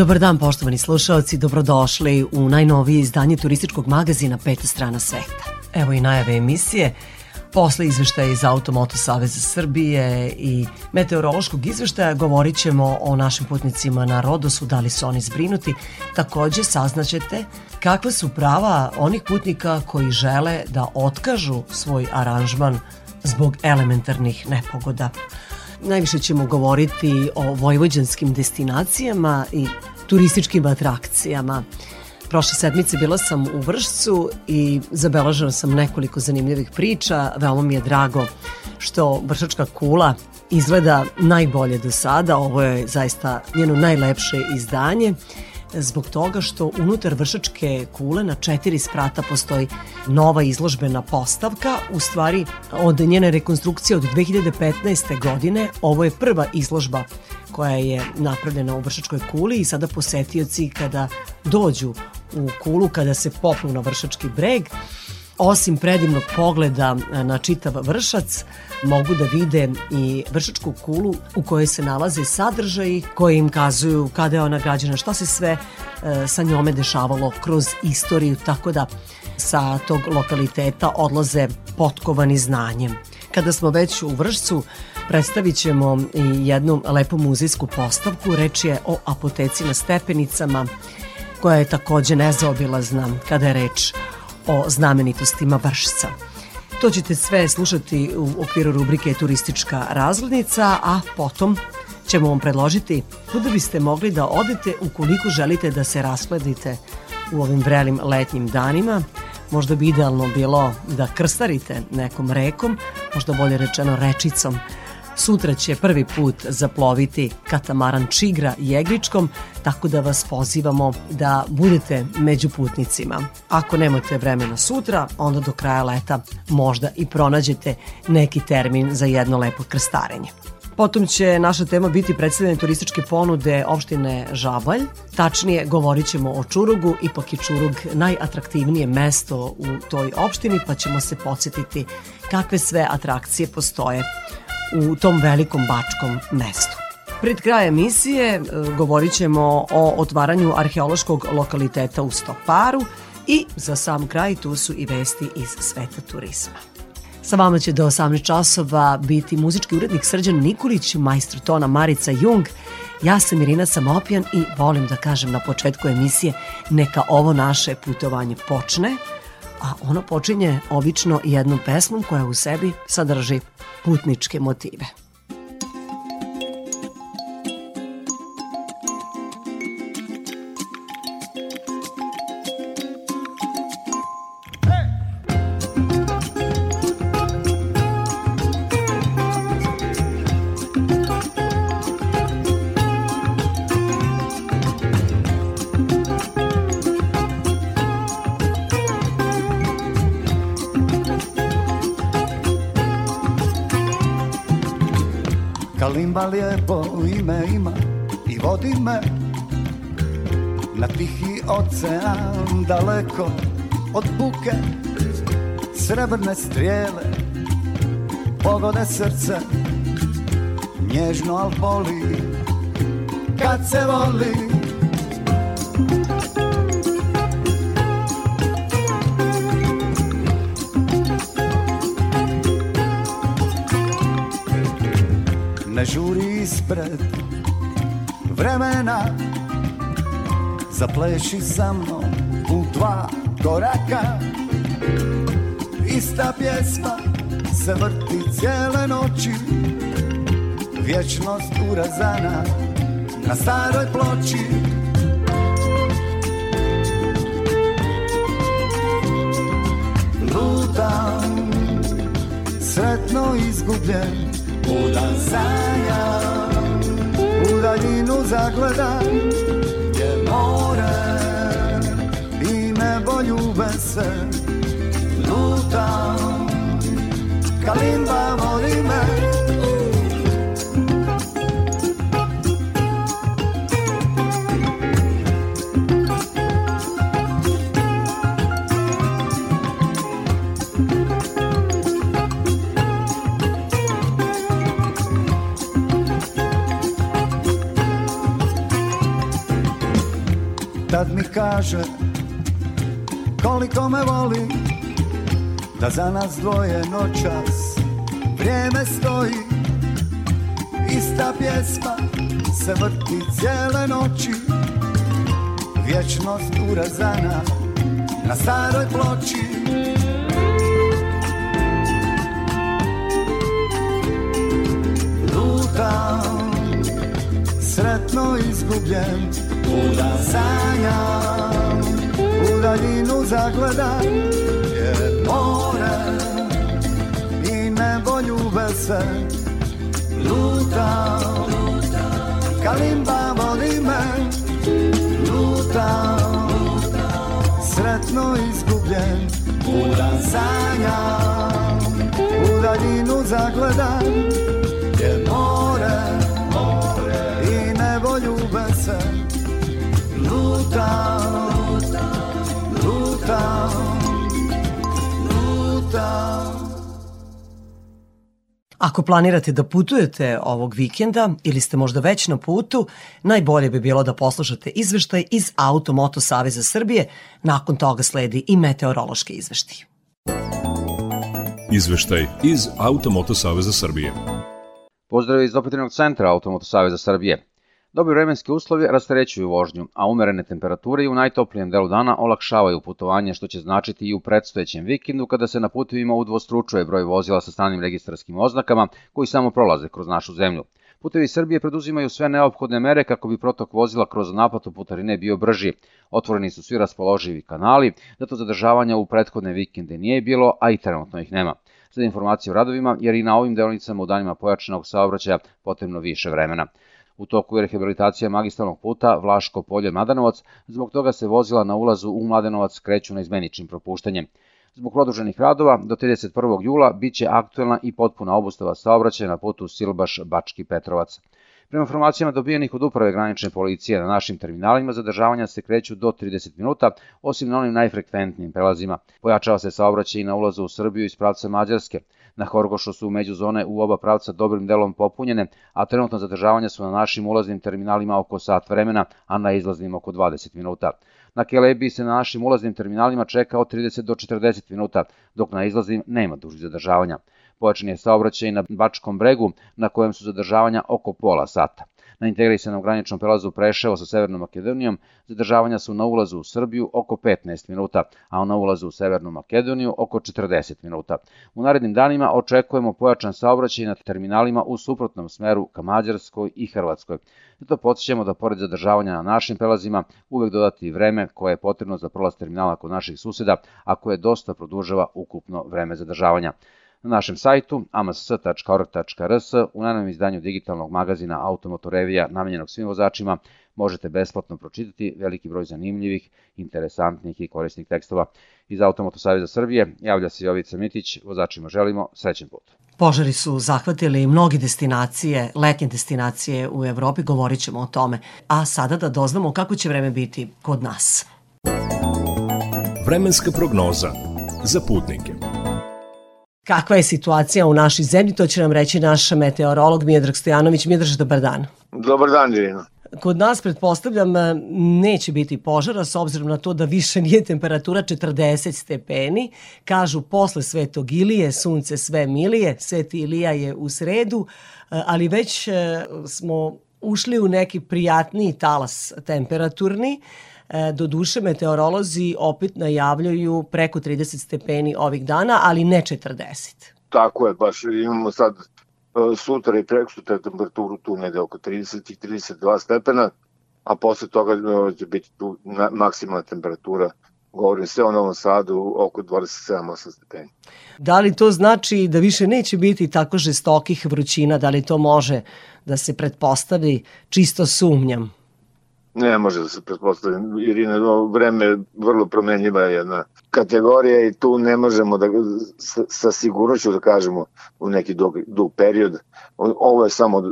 Dobar dan poštovani slušalci, dobrodošli u najnovije izdanje turističkog magazina Peta strana sveta. Evo i najave emisije. Posle izveštaja iz Automoto Saveza Srbije i meteorološkog izveštaja govorit ćemo o našim putnicima na Rodosu, da li su oni zbrinuti. Takođe saznaćete kakva su prava onih putnika koji žele da otkažu svoj aranžman zbog elementarnih nepogoda. Najviše ćemo govoriti o vojvođanskim destinacijama i turističkim atrakcijama. Prošle sedmice bila sam u Vršcu i zabeležila sam nekoliko zanimljivih priča. Veoma mi je drago što Vršačka kula izgleda najbolje do sada. Ovo je zaista njeno najlepše izdanje zbog toga što unutar vršačke kule na četiri sprata postoji nova izložbena postavka. U stvari, od njene rekonstrukcije od 2015. godine ovo je prva izložba koja je napravljena u Vršačkoj kuli i sada posetioci kada dođu u kulu, kada se popnu na Vršački breg, osim predivnog pogleda na čitav vršac, mogu da vide i vršačku kulu u kojoj se nalaze sadržaji koji im kazuju kada je ona građana, šta se sve e, sa njome dešavalo kroz istoriju, tako da sa tog lokaliteta odlaze potkovani znanjem. Kada smo već u Vršcu, predstavit ćemo i jednu lepu muzejsku postavku. Reč je o apoteci na stepenicama, koja je takođe nezaobilazna kada je reč o znamenitostima Vršca. To ćete sve slušati u okviru rubrike Turistička razglednica, a potom ćemo vam predložiti kuda biste mogli da odete ukoliko želite da se raspledite u ovim vrelim letnjim danima. Možda bi idealno bilo da krstarite nekom rekom, možda bolje rečeno rečicom, Sutra će prvi put zaploviti katamaran Čigra Jegričkom, tako da vas pozivamo da budete među putnicima. Ako nemate vremena sutra, onda do kraja leta možda i pronađete neki termin za jedno lepo krstarenje. Potom će naša tema biti predstavljene turističke ponude opštine Žabalj. Tačnije, govorit ćemo o Čurugu, ipak je Čurug najatraktivnije mesto u toj opštini, pa ćemo se podsjetiti kakve sve atrakcije postoje u tom velikom bačkom mestu. Pred kraj emisije e, govorit ćemo o otvaranju arheološkog lokaliteta u Stoparu i za sam kraj tu su i vesti iz sveta turizma. Sa vama će do 18 časova biti muzički urednik Srđan Nikolić, majstor tona Marica Jung, Ja sam Irina Samopjan i volim da kažem na početku emisije neka ovo naše putovanje počne, a ono počinje obično jednom pesmom koja u sebi sadrži putničke motive. Kalimba lijepo ime ima i vodi me Na tihi ocean daleko od buke Srebrne strijele pogode srce Nježno al boli. Kad se voli Zapleši sa mnom u dva koraka Ista pjesma se vrti cijele noći. Vječnost urazana na staroj ploči. Lutam sretno izgubljen U dan sanja U daljinu zagledam se Lutam Kalimba voli me. Tad mi kaže koliko me voli Da za nas dvoje noćas vrijeme stoji. Ista pjesma se vrti cijele noći Vječnost urezana na staroj ploči. Lutam, sretno izgubljen Kuda sanjam, u daljinu zagledam Je more i nebo ljube se Lutam, kalimba voli me. Lutam, sretno izgubljen. Kuda sanjam, u daljinu zagledam Ako planirate da putujete ovog vikenda ili ste možda već na putu, najbolje bi bilo da poslušate izveštaj iz Auto Moto Saveza Srbije, nakon toga sledi i meteorološki izveštaj. Izveštaj iz Automoto Saveza Srbije. Pozdrav iz operativnog centra Automoto Saveza Srbije. Dobri vremenski uslovi rasterećuju vožnju, a umerene temperature i u najtoplijem delu dana olakšavaju putovanje, što će značiti i u predstojećem vikendu kada se na putevima udvostručuje broj vozila sa stranim registarskim oznakama koji samo prolaze kroz našu zemlju. Putevi Srbije preduzimaju sve neophodne mere kako bi protok vozila kroz naplatu putarine bio brži. Otvoreni su svi raspoloživi kanali, zato zadržavanja u prethodne vikende nije bilo, a i trenutno ih nema. Za informacije o radovima, jer i na ovim delonicama u danima pojačanog saobraćaja potrebno više vremena. U toku je rehabilitacija magistralnog puta Vlaško polje Mladenovac, zbog toga se vozila na ulazu u Mladenovac kreću na izmeničnim propuštanjem. Zbog produženih radova, do 31. jula biće aktuelna i potpuna obustava saobraćaja na putu Silbaš-Bački Petrovac. Prema informacijama dobijenih od uprave granične policije na našim terminalima zadržavanja se kreću do 30 minuta, osim na onim najfrekventnijim prelazima. Pojačava se saobraćaj i na ulazu u Srbiju iz pravca Mađarske. Na Horgošu su međuzone u oba pravca dobrim delom popunjene, a trenutno zadržavanja su na našim ulaznim terminalima oko sat vremena, a na izlaznim oko 20 minuta. Na Kelebi se na našim ulaznim terminalima čeka od 30 do 40 minuta, dok na izlaznim nema dužih zadržavanja. Pojačan je saobraćaj na Bačkom bregu, na kojem su zadržavanja oko pola sata. Na integrisanom graničnom prelazu Preševo sa Severnom Makedonijom zadržavanja su na ulazu u Srbiju oko 15 minuta, a na ulazu u Severnu Makedoniju oko 40 minuta. U narednim danima očekujemo pojačan saobraćaj na terminalima u suprotnom smeru ka Mađarskoj i Hrvatskoj. Zato podsjećamo da pored zadržavanja na našim prelazima uvek dodati vreme koje je potrebno za prolaz terminala kod naših suseda, a koje dosta produžava ukupno vreme zadržavanja. Na našem sajtu ams.org.rs u najnovom izdanju digitalnog magazina Automotorevija namenjenog svim vozačima možete besplatno pročitati veliki broj zanimljivih, interesantnih i korisnih tekstova. Iz Automoto Savjeza Srbije javlja se Jovica Mitić, vozačima želimo srećen put. Požari su zahvatili mnogi destinacije, letnje destinacije u Evropi, govorit ćemo o tome. A sada da doznamo kako će vreme biti kod nas. Vremenska prognoza za putnike. Kakva je situacija u našoj zemlji, to će nam reći naš meteorolog Mijedrag Stojanović. Mijedraž, dobar dan. Dobar dan, Dirina. Kod nas, pretpostavljam, neće biti požara s obzirom na to da više nije temperatura 40 stepeni. Kažu posle Svetog Ilije, sunce sve milije, Sveti Ilija je u sredu, ali već e, smo ušli u neki prijatniji talas temperaturni. E, do duše meteorolozi opet najavljaju preko 30 stepeni ovih dana, ali ne 40. Tako je, baš imamo sad e, sutra i preko sutra temperaturu tu negde oko 30 i 32 stepena, a posle toga e, će biti tu maksimalna temperatura govorim sve o Novom Sadu, oko 27-8 stepeni. Da li to znači da više neće biti tako žestokih vrućina, da li to može da se pretpostavi, čisto sumnjam? Ne može da se pretpostavi, jer je vreme vrlo promenljiva jedna kategorija i tu ne možemo da sa, sa sigurnoću da kažemo u neki dug, dug period. Ovo je samo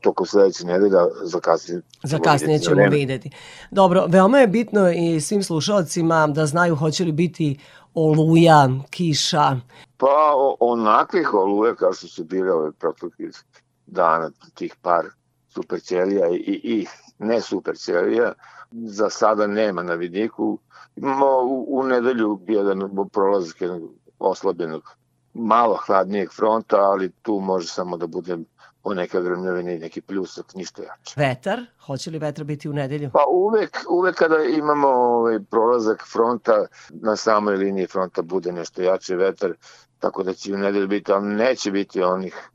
tokom sledeće nedelja, za kasnije. Za kasnije ćemo vreme. videti. Dobro, veoma je bitno i svim slušalcima da znaju hoće li biti oluja, kiša. Pa onakvih oluja kao što su bile ove proteklih dana, tih par superćelija i, i, i ne super ćelija, za sada nema na vidiku. Imamo u, u nedelju jedan prolazak jednog oslabljenog malo hladnijeg fronta, ali tu može samo da bude o neka grmljavina i neki pljusak, ništa jače. Vetar? Hoće li vetar biti u nedelju? Pa uvek, uvek kada imamo ovaj prolazak fronta, na samoj liniji fronta bude nešto jače vetar, tako da će u nedelju biti, ali neće biti onih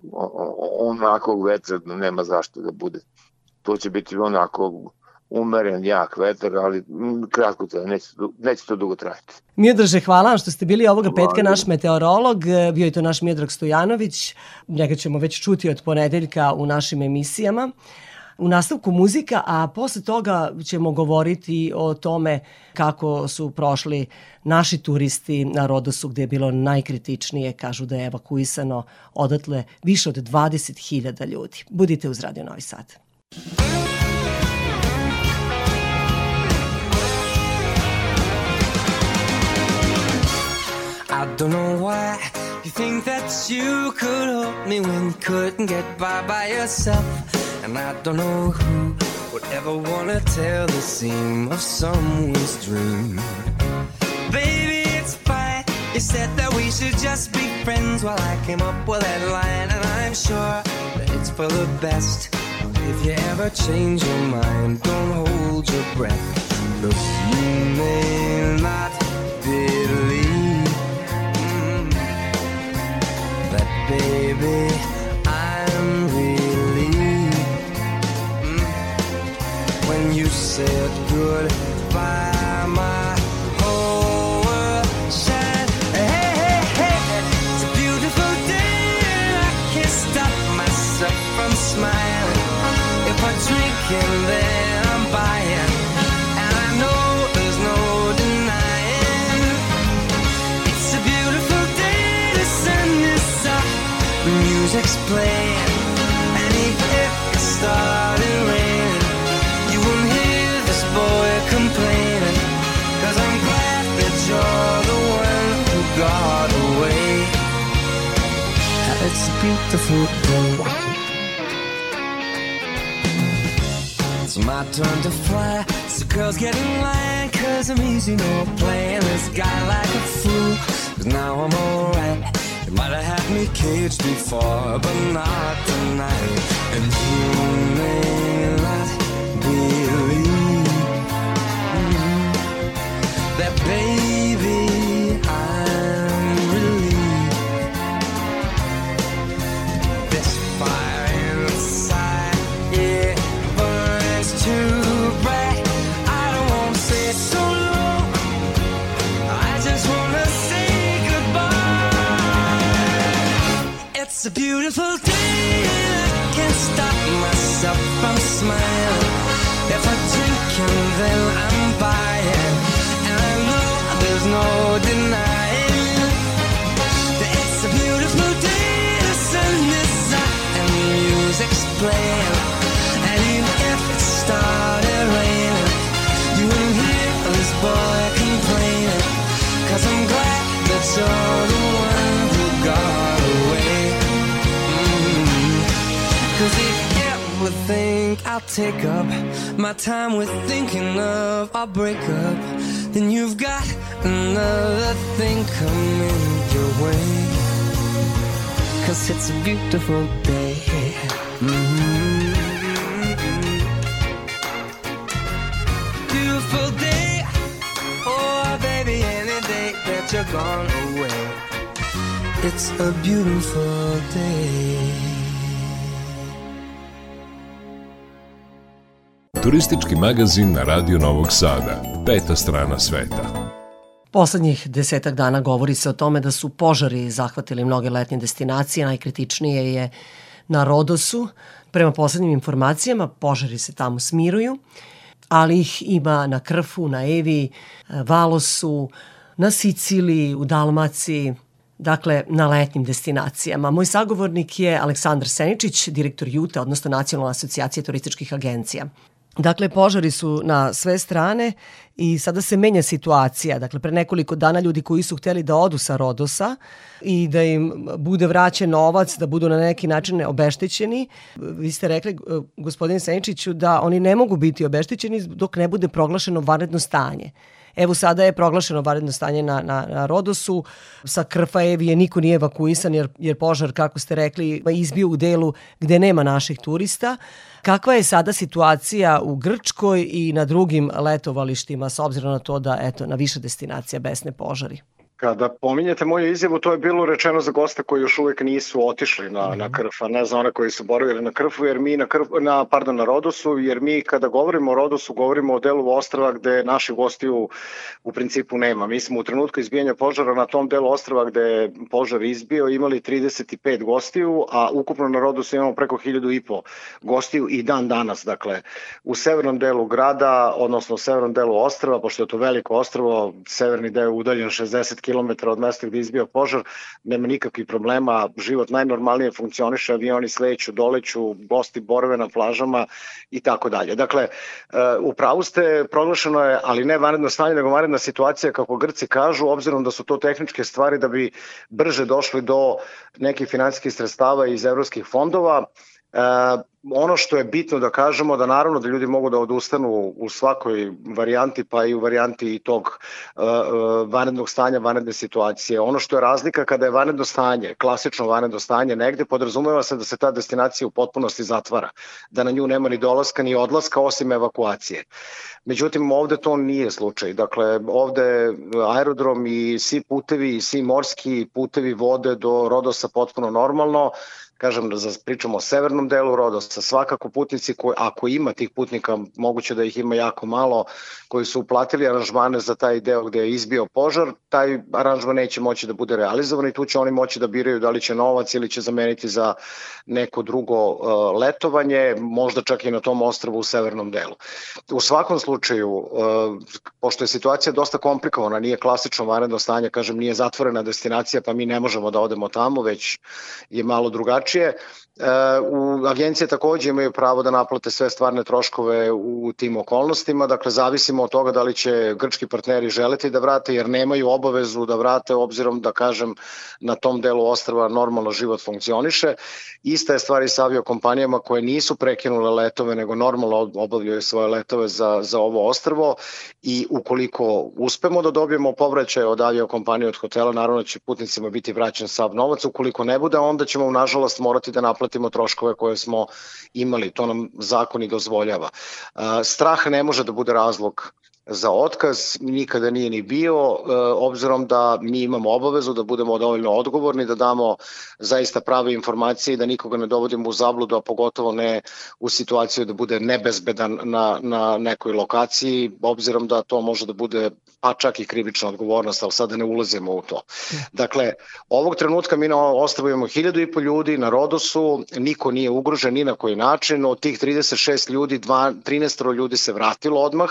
onakog vetra, nema zašto da bude to će biti onako umeren, jak vetar, ali kratko to, neće, neće to dugo trajati. Miodraže, hvala vam što ste bili ovoga petka naš meteorolog, bio je to naš Miodrag Stojanović, njega ćemo već čuti od ponedeljka u našim emisijama. U nastavku muzika, a posle toga ćemo govoriti o tome kako su prošli naši turisti na Rodosu gde je bilo najkritičnije, kažu da je evakuisano odatle više od 20.000 ljudi. Budite uz Radio Novi Sad. I don't know why you think that you could help me when you couldn't get by by yourself. And I don't know who would ever want to tell the seam of someone's dream. Baby, it's fine. You said that we should just be friends while I came up with that line. And I'm sure that it's for the best. If you ever change your mind, don't hold your breath. Look, you may not believe mm, that, baby, I'm relieved mm, when you said goodbye, music's. And even if it started raining, you won't hear this boy complaining. Cause I'm glad that you're the one who got away. It's a beautiful day. It's my turn to fly. So girls get in line, cause I'm easy, no playing this guy like a fool. Cause now I'm alright. Might have had me caged before, but not tonight. And you may not believe that baby, It's a beautiful day, and I can't stop myself from smiling. If I drink and then I'm buying, and I know there's no denying that it's a beautiful day. The sun is up and the music's playing. Think I'll take up my time with thinking of our breakup, then you've got another thing coming your way. Cause it's a beautiful day. Mm-hmm. Beautiful day. Oh, baby, any day that you're gone away. It's a beautiful day. Turistički magazin na Radio Novog Sada. Peta strana sveta. Poslednjih desetak dana govori se o tome da su požari zahvatili mnoge letnje destinacije, najkritičnije je na Rodosu. Prema poslednjim informacijama, požari se tamo smiruju, ali ih ima na Krfu, na Evi, Valosu, na Siciliji, u Dalmaciji, dakle na letnim destinacijama. Moj sagovornik je Aleksandar Seničić, direktor JUTA, odnosno Nacionalna asocijacija turističkih agencija. Dakle, požari su na sve strane i sada se menja situacija. Dakle, pre nekoliko dana ljudi koji su hteli da odu sa Rodosa i da im bude vraćen novac, da budu na neki način obeštećeni, vi ste rekli, gospodine Seničiću, da oni ne mogu biti obeštećeni dok ne bude proglašeno vanredno stanje. Evo sada je proglašeno vanredno stanje na, na, na Rodosu, sa Krfaevije niko nije evakuisan jer, jer požar, kako ste rekli, izbio u delu gde nema naših turista. Kakva je sada situacija u Grčkoj i na drugim letovalištima s obzirom na to da eto, na više destinacija besne požari? Kada pominjete moju izjavu, to je bilo rečeno za goste koji još uvek nisu otišli na, mm -hmm. na mhm. Krf, a ne za one koji su boravili na Krfu, jer mi na, Krf, na, pardon, na Rodosu, jer mi kada govorimo o Rodosu, govorimo o delu ostrava gde naši gosti u, u principu nema. Mi smo u trenutku izbijanja požara na tom delu ostrava gde je požar izbio imali 35 gostiju, a ukupno na Rodosu imamo preko 1000 i po gostiju i dan danas. Dakle, u severnom delu grada, odnosno u severnom delu ostrava, pošto je to veliko ostravo, severni deo udaljen 60 km km od mesta gde je izbio požar, nema nikakvih problema, život najnormalnije funkcioniše, avioni sleću, doleću, gosti borave na plažama i tako dalje. Dakle, uh, u pravu ste, proglašeno je, ali ne vanredno stanje, nego vanredna situacija, kako Grci kažu, obzirom da su to tehničke stvari da bi brže došli do nekih finansijskih sredstava iz evropskih fondova. Uh, ono što je bitno da kažemo da naravno da ljudi mogu da odustanu u svakoj varijanti pa i u varijanti tog uh, uh, vanrednog stanja, vanredne situacije. Ono što je razlika kada je vanredno stanje, klasično vanredno stanje negde, podrazumeva se da se ta destinacija u potpunosti zatvara, da na nju nema ni dolaska ni odlaska osim evakuacije. Međutim, ovde to nije slučaj. Dakle, ovde aerodrom i svi putevi i svi morski putevi vode do Rodosa potpuno normalno kažem da pričamo o severnom delu Rodosa, svakako putnici koji, ako ima tih putnika, moguće da ih ima jako malo, koji su uplatili aranžmane za taj deo gde je izbio požar, taj aranžman neće moći da bude realizovan i tu će oni moći da biraju da li će novac ili će zameniti za neko drugo uh, letovanje, možda čak i na tom ostrvu u severnom delu. U svakom slučaju, uh, pošto je situacija dosta komplikovana, nije klasično vanredno stanje, kažem, nije zatvorena destinacija, pa mi ne možemo da odemo tamo, već je malo drugačije drugačije. E, u agencije takođe imaju pravo da naplate sve stvarne troškove u tim okolnostima, dakle zavisimo od toga da li će grčki partneri želeti da vrate jer nemaju obavezu da vrate obzirom da kažem na tom delu ostrava normalno život funkcioniše. Ista je stvar i sa aviokompanijama koje nisu prekinule letove nego normalno obavljaju svoje letove za, za ovo ostrvo i ukoliko uspemo da dobijemo povraćaj od aviokompanije od hotela, naravno će putnicima biti vraćen sav novac, ukoliko ne bude onda ćemo nažalost morati da naplatimo troškove koje smo imali, to nam zakon i dozvoljava. Strah ne može da bude razlog za otkaz, nikada nije ni bio, e, obzirom da mi imamo obavezu da budemo dovoljno odgovorni, da damo zaista prave informacije i da nikoga ne dovodimo u zabludu, a pogotovo ne u situaciju da bude nebezbedan na, na nekoj lokaciji, obzirom da to može da bude pa čak i krivična odgovornost, ali sada ne ulazimo u to. Dakle, ovog trenutka mi ostavujemo hiljadu i po ljudi na Rodosu, niko nije ugrožen ni na koji način, od tih 36 ljudi, 13 ljudi se vratilo odmah,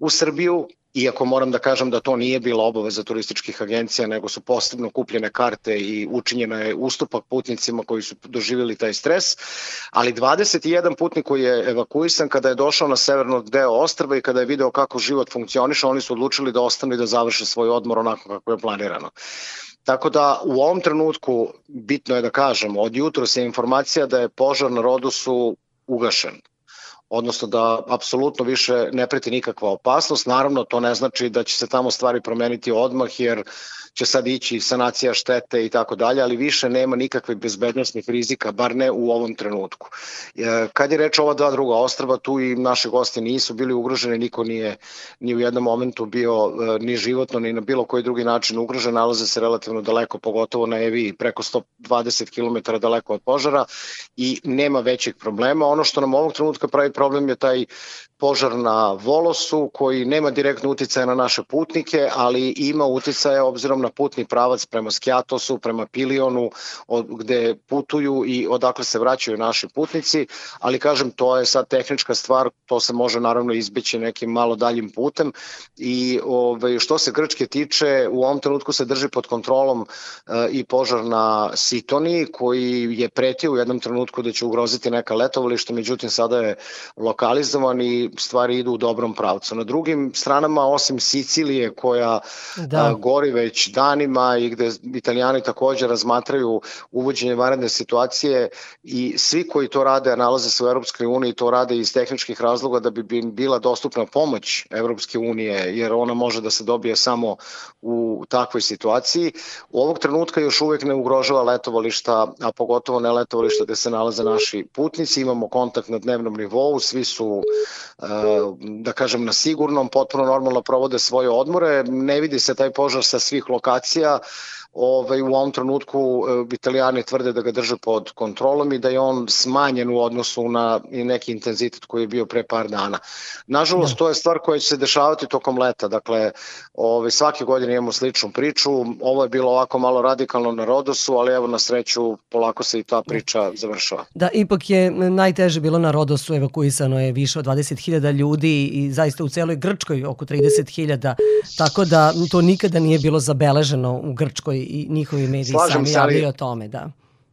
u Srbiju, iako moram da kažem da to nije bila obaveza turističkih agencija, nego su posebno kupljene karte i učinjena je ustupak putnicima koji su doživjeli taj stres, ali 21 putnik koji je evakuisan kada je došao na severno deo ostrva i kada je video kako život funkcioniše, oni su odlučili da ostanu i da završe svoj odmor onako kako je planirano. Tako da u ovom trenutku bitno je da kažemo, od jutra se informacija da je požar na Rodosu ugašen odnosno da apsolutno više ne preti nikakva opasnost. Naravno, to ne znači da će se tamo stvari promeniti odmah, jer će sad ići sanacija štete i tako dalje, ali više nema nikakvih bezbednostnih rizika, bar ne u ovom trenutku. E, kad je reč o ova dva druga ostrava, tu i naše gosti nisu bili ugroženi, niko nije ni u jednom momentu bio e, ni životno, ni na bilo koji drugi način ugrožen, nalaze se relativno daleko, pogotovo na Evi, preko 120 km daleko od požara i nema većih problema. Ono što nam ovog trenutka pravi problem je taj požar na Volosu koji nema direktno uticaja na naše putnike, ali ima uticaja obzirom na putni pravac prema Skjatosu, prema Pilionu, od, gde putuju i odakle se vraćaju naši putnici, ali kažem to je sad tehnička stvar, to se može naravno izbeći nekim malo daljim putem. I ovaj, što se Grčke tiče, u ovom trenutku se drži pod kontrolom e, i požar na Sitoni koji je pretio u jednom trenutku da će ugroziti neka letovališta, međutim sada je lokalizovan i stvari idu u dobrom pravcu. Na drugim stranama, osim Sicilije koja da. a, gori već danima i gde italijani takođe razmatraju uvođenje vanredne situacije i svi koji to rade, a nalaze se u Europskoj uniji, to rade iz tehničkih razloga da bi bila dostupna pomoć Evropske unije, jer ona može da se dobije samo u takvoj situaciji. U ovog trenutka još uvek ne ugrožava letovališta, a pogotovo ne letovališta gde se nalaze naši putnici. Imamo kontakt na dnevnom nivou, svi su da kažem na sigurnom, potpuno normalno provode svoje odmore, ne vidi se taj požar sa svih lokacija, ovaj, u ovom trenutku e, italijani tvrde da ga drže pod kontrolom i da je on smanjen u odnosu na neki intenzitet koji je bio pre par dana. Nažalost, da. to je stvar koja će se dešavati tokom leta, dakle, ovaj, svake godine imamo sličnu priču, ovo je bilo ovako malo radikalno na Rodosu, ali evo na sreću polako se i ta priča završava. Da, ipak je najteže bilo na Rodosu, evakuisano je više od 20.000 ljudi i zaista u celoj Grčkoj oko 30.000, tako da to nikada nije bilo zabeleženo u Grčkoj i njihovi mediji Slažem sami javili o tome, da.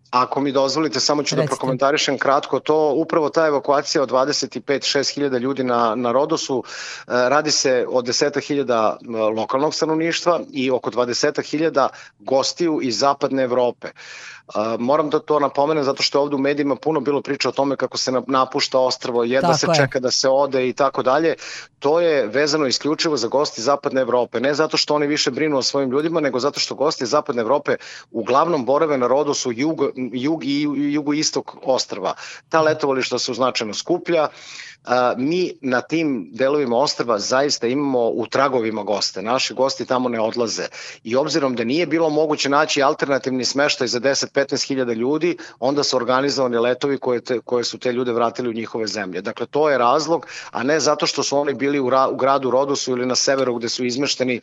Ako mi dozvolite, samo ću da Recite. da prokomentarišem kratko to. Upravo ta evakuacija od 25-6 hiljada ljudi na, na Rodosu e, radi se o 10 hiljada e, lokalnog stanovništva i oko 20 hiljada gostiju iz zapadne Evrope. Moram da to napomenem zato što je ovde u medijima puno bilo priča o tome kako se napušta ostrvo, jedna tako se je. čeka da se ode i tako dalje. To je vezano isključivo za gosti Zapadne Evrope. Ne zato što oni više brinu o svojim ljudima, nego zato što gosti Zapadne Evrope uglavnom borave na Rodosu jug, jug i jugoistok ostrva. Ta mhm. letovališta su značajno skuplja. Mi na tim delovima ostrva zaista imamo u tragovima goste. Naši gosti tamo ne odlaze. I obzirom da nije bilo moguće naći alternativni smeštaj za 10 15.000 ljudi, onda su organizovani letovi koje, te, koje su te ljude vratili u njihove zemlje. Dakle, to je razlog, a ne zato što su oni bili u, ra, u gradu Rodosu ili na severu gde su izmešteni, e,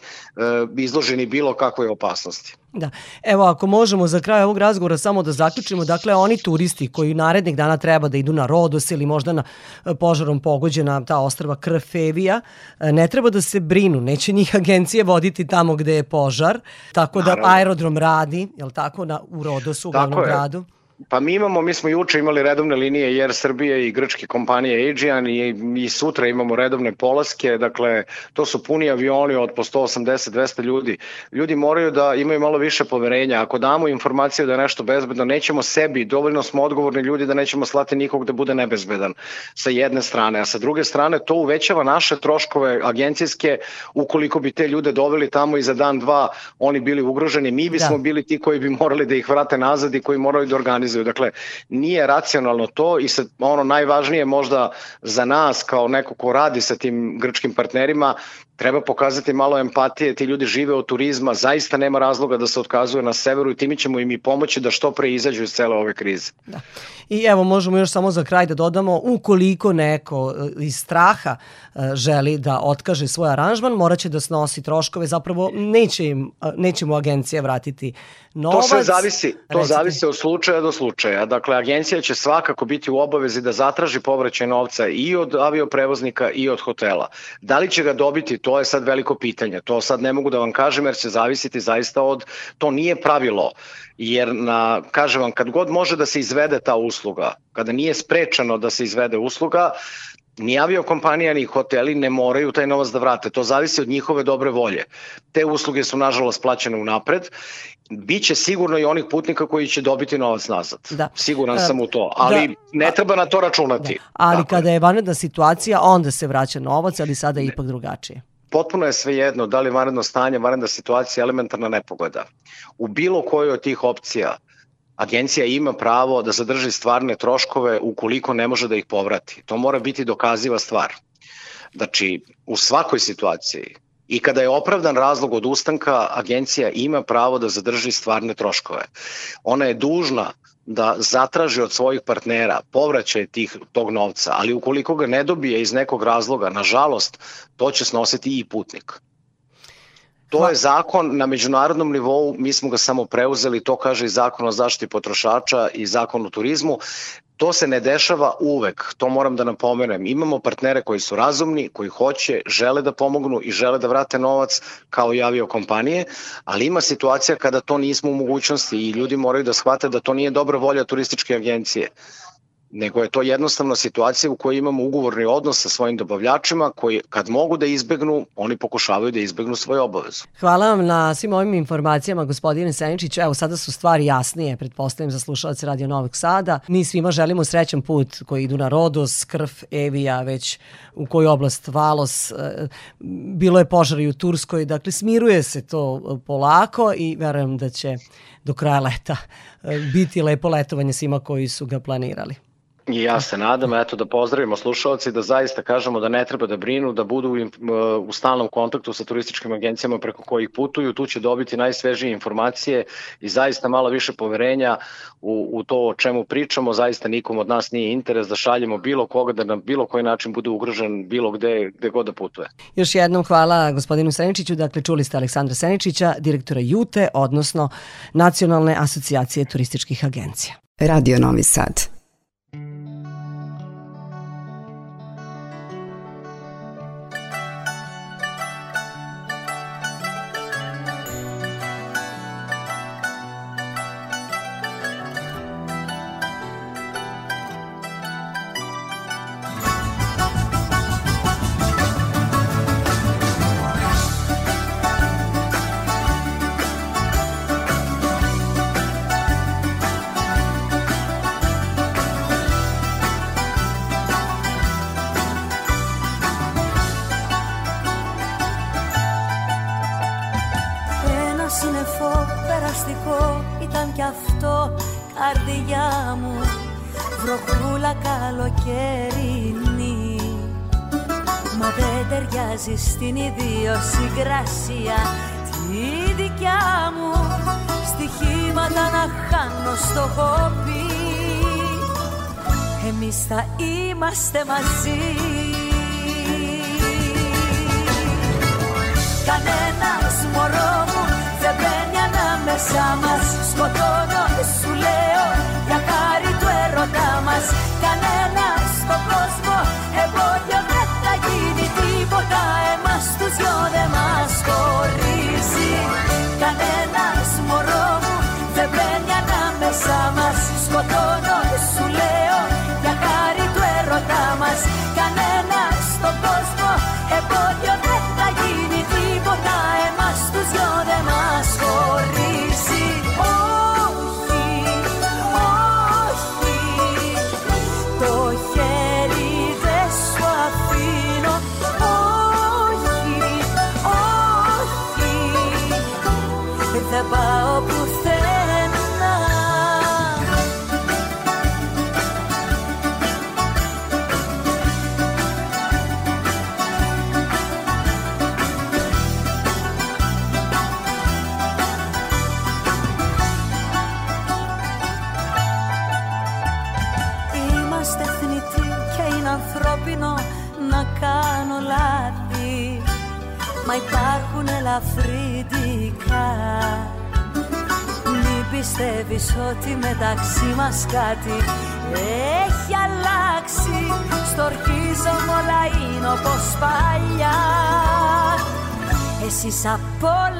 izloženi bilo kakvoj opasnosti. Da. Evo, ako možemo za kraj ovog razgovora samo da zaključimo, dakle, oni turisti koji narednih dana treba da idu na Rodos ili možda na e, požarom pogođena ta ostrava Krfevija, e, ne treba da se brinu, neće njih agencije voditi tamo gde je požar, tako da Naravno. aerodrom radi, je li tako, na, u Rodosu, u glavnom gradu? Pa mi imamo, mi smo juče imali redovne linije Air Srbije i grčke kompanije Aegean i, i sutra imamo redovne polaske, dakle to su puni avioni od po 180-200 ljudi. Ljudi moraju da imaju malo više poverenja. Ako damo informaciju da je nešto bezbedno, nećemo sebi, dovoljno smo odgovorni ljudi da nećemo slati nikog da bude nebezbedan sa jedne strane, a sa druge strane to uvećava naše troškove agencijske ukoliko bi te ljude doveli tamo i za dan, dva oni bili ugroženi, mi bismo da. bili ti koji bi morali da ih vrate nazad i koji moraju da organizuju organizuju. Dakle, nije racionalno to i sad ono najvažnije možda za nas kao neko ko radi sa tim grčkim partnerima, treba pokazati malo empatije, ti ljudi žive od turizma, zaista nema razloga da se otkazuje na severu i timi ćemo im i pomoći da što pre izađu iz cele ove krize. Da. I evo možemo još samo za kraj da dodamo, ukoliko neko e, iz straha e, želi da otkaže svoj aranžman, moraće da snosi troškove, zapravo neće, im, e, neće mu agencija vratiti novac. To sve zavisi, to Recite. zavisi od slučaja do slučaja. Dakle, agencija će svakako biti u obavezi da zatraži povraćaj novca i od avioprevoznika i od hotela. Da li će ga dobiti, to je sad veliko pitanje. To sad ne mogu da vam kažem jer će zavisiti zaista od, to nije pravilo jer na, kažem vam, kad god može da se izvede ta usluga, kada nije sprečeno da se izvede usluga, ni aviokompanija ni hoteli ne moraju taj novac da vrate. To zavisi od njihove dobre volje. Te usluge su nažalost plaćene unapred. Biće sigurno i onih putnika koji će dobiti novac nazad. Da. Siguran sam u to, ali da. ne treba na to računati. Da. Ali Tako kada je vanredna situacija, onda se vraća novac, ali sada je ipak drugačije potpuno je svejedno da li vanredno stanje, vanredna situacija, elementarna nepogoda. U bilo kojoj od tih opcija agencija ima pravo da zadrži stvarne troškove ukoliko ne može da ih povrati. To mora biti dokaziva stvar. Znači, u svakoj situaciji i kada je opravdan razlog od ustanka, agencija ima pravo da zadrži stvarne troškove. Ona je dužna da zatraži od svojih partnera povraćaj tih, tog novca, ali ukoliko ga ne dobije iz nekog razloga, nažalost, to će snositi i putnik. To je zakon na međunarodnom nivou, mi smo ga samo preuzeli, to kaže i zakon o zaštiti potrošača i zakon o turizmu. To se ne dešava uvek, to moram da napomenem. Imamo partnere koji su razumni, koji hoće, žele da pomognu i žele da vrate novac kao i avio kompanije, ali ima situacija kada to nismo u mogućnosti i ljudi moraju da shvate da to nije dobra volja turističke agencije nego je to jednostavno situacija u kojoj imamo ugovorni odnos sa svojim dobavljačima koji kad mogu da izbegnu, oni pokušavaju da izbegnu svoje obavezu. Hvala vam na svim ovim informacijama gospodine Seničić. Evo sada su stvari jasnije, pretpostavljam za slušalce Radio Novog Sada. Mi svima želimo srećan put koji idu na Rodos, Krv, Evija, već u koju oblast Valos. E, bilo je požar i u Turskoj, dakle smiruje se to polako i verujem da će do kraja leta e, biti lepo letovanje svima koji su ga planirali. I ja se nadam, eto da pozdravimo slušalci, da zaista kažemo da ne treba da brinu, da budu u, u stalnom kontaktu sa turističkim agencijama preko kojih putuju, tu će dobiti najsvežije informacije i zaista malo više poverenja u, u to o čemu pričamo, zaista nikom od nas nije interes da šaljemo bilo koga da na bilo koji način bude ugrožen bilo gde, gde god da putuje. Još jednom hvala gospodinu Seničiću, dakle čuli ste Aleksandra Seničića, direktora JUTE, odnosno Nacionalne asocijacije turističkih agencija. Radio Novi Sad.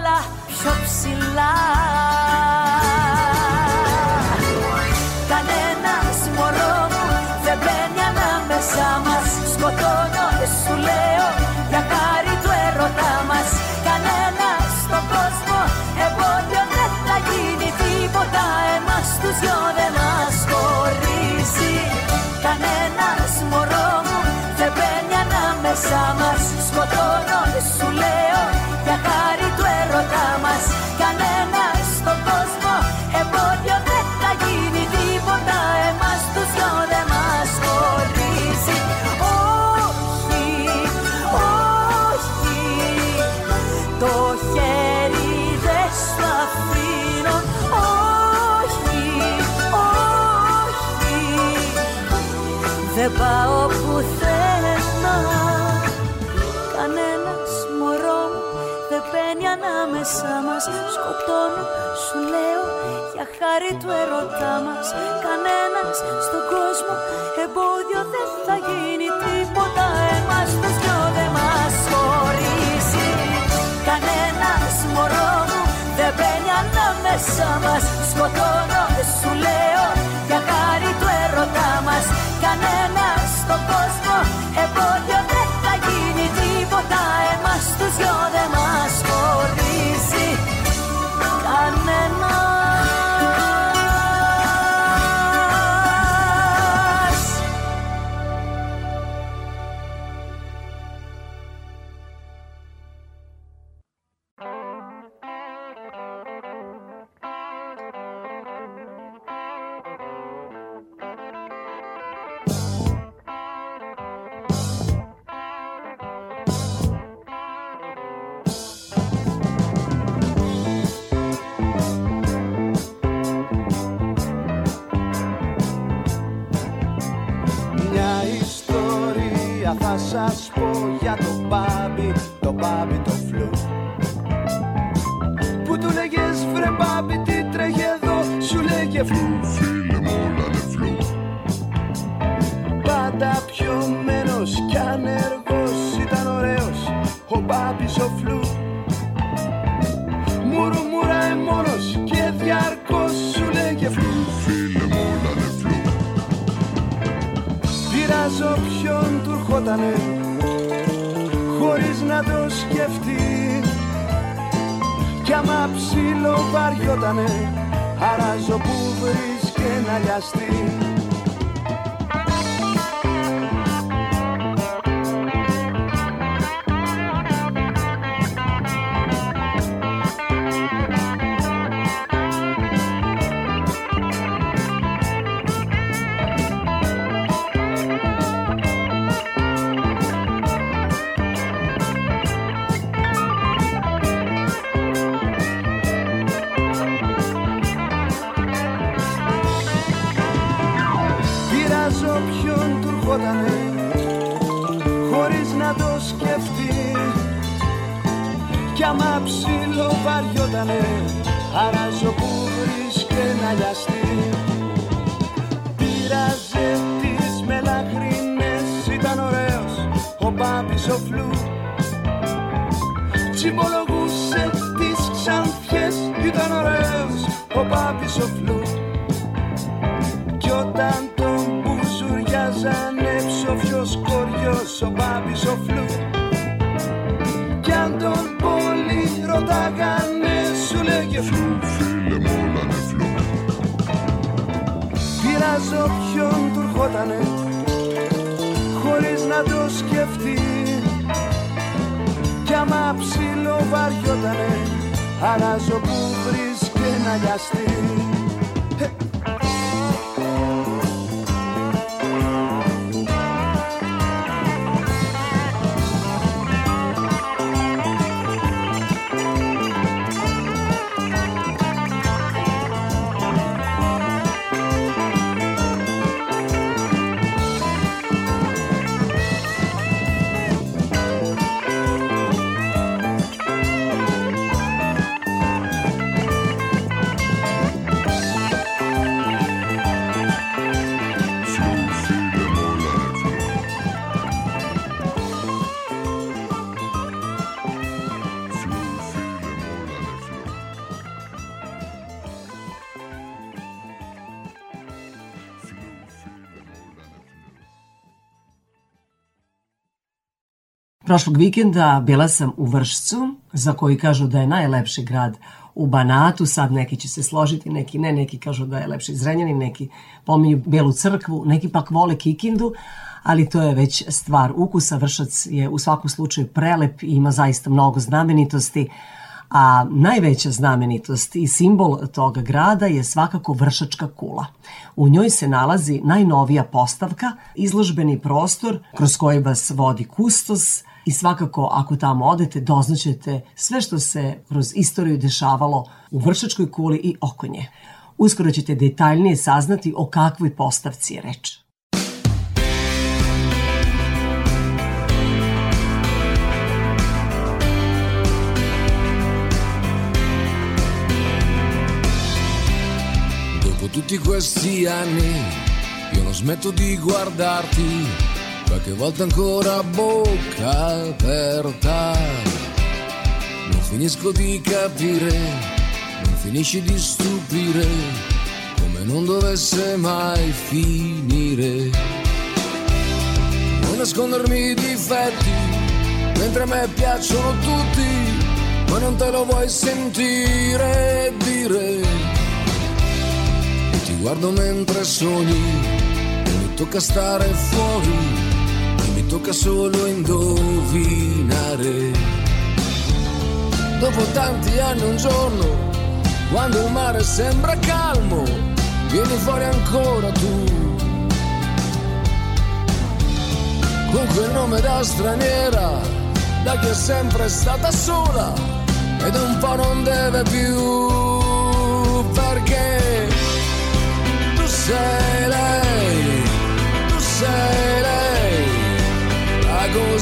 Όλα πιο ψηλά. Κανένας μωρό μου δεν μπαίνει ανάμεσά μας. Σκοτώνω σου λέω για χάρη του έρωτά μας. Κανένας στον κόσμο εμπόδιο δεν θα γίνει τίποτα. Εμάς τους δυο δεν μας χωρίζει. Κανένας μωρό μου δεν μπαίνει ανάμεσά μας. Σκοτώνω σου λέω για χάρη δεν πάω πουθενά. Κανένας μωρός μου δεν μπαίνει ανάμεσά μας. Σκοτώνω σου λέω για χάρη του ερωτά μας. Κανένας στον κόσμο εμπόδιο δεν θα γίνει τίποτα. Εμάς τους δυο δεν μας χωρίζει. Κανένας μωρός μου δεν μπαίνει ανάμεσά μας. Σκοτώνω σου λέω μας Κανένας στον κόσμο. Εμπόδιο δεν θα γίνει τίποτα Εμάς τους δυο δεν Τσιμπολογούσε τις ξανθιές Ήταν ωραίος ο Μπάμπης ο Φλου κι όταν τον μπουζουριάζανε ψοφιός κοριός ο Μπάμπης ο Φλου Κι αν τον πολύ ρωτάγανε σου λέγε Φλου φίλε μου όλα είναι φλου Πειράζω ποιον του ερχότανε χωρίς να το σκεφτείς. Κι άμα ψήλο βαριότανε αράζω που βρεις και να λιαστεί Prošlog vikenda bila sam u Vršcu, za koji kažu da je najlepši grad u Banatu, sad neki će se složiti, neki ne, neki kažu da je lepši Zrenjanin, neki pominju Belu crkvu, neki pak vole Kikindu, ali to je već stvar ukusa. Vršac je u svakom slučaju prelep i ima zaista mnogo znamenitosti, a najveća znamenitost i simbol toga grada je svakako Vršačka kula. U njoj se nalazi najnovija postavka, izložbeni prostor kroz koji vas vodi kustos i svakako ako tamo odete doznaćete sve što se kroz istoriju dešavalo u Vršačkoj kuli i oko nje. Uskoro ćete detaljnije saznati o kakvoj postavci je reč. Dopo tutti questi anni io non smetto di guardarti qualche volta ancora bocca aperta. Non finisco di capire, non finisci di stupire, come non dovesse mai finire. Non nascondermi i difetti, mentre a me piacciono tutti, ma non te lo vuoi sentire dire guardo mentre sogni e mi tocca stare fuori tocca solo indovinare. Dopo tanti anni un giorno, quando il mare sembra calmo, vieni fuori ancora tu. Con quel nome da straniera, da chi è sempre stata sola ed un po' non deve più perché sei lei,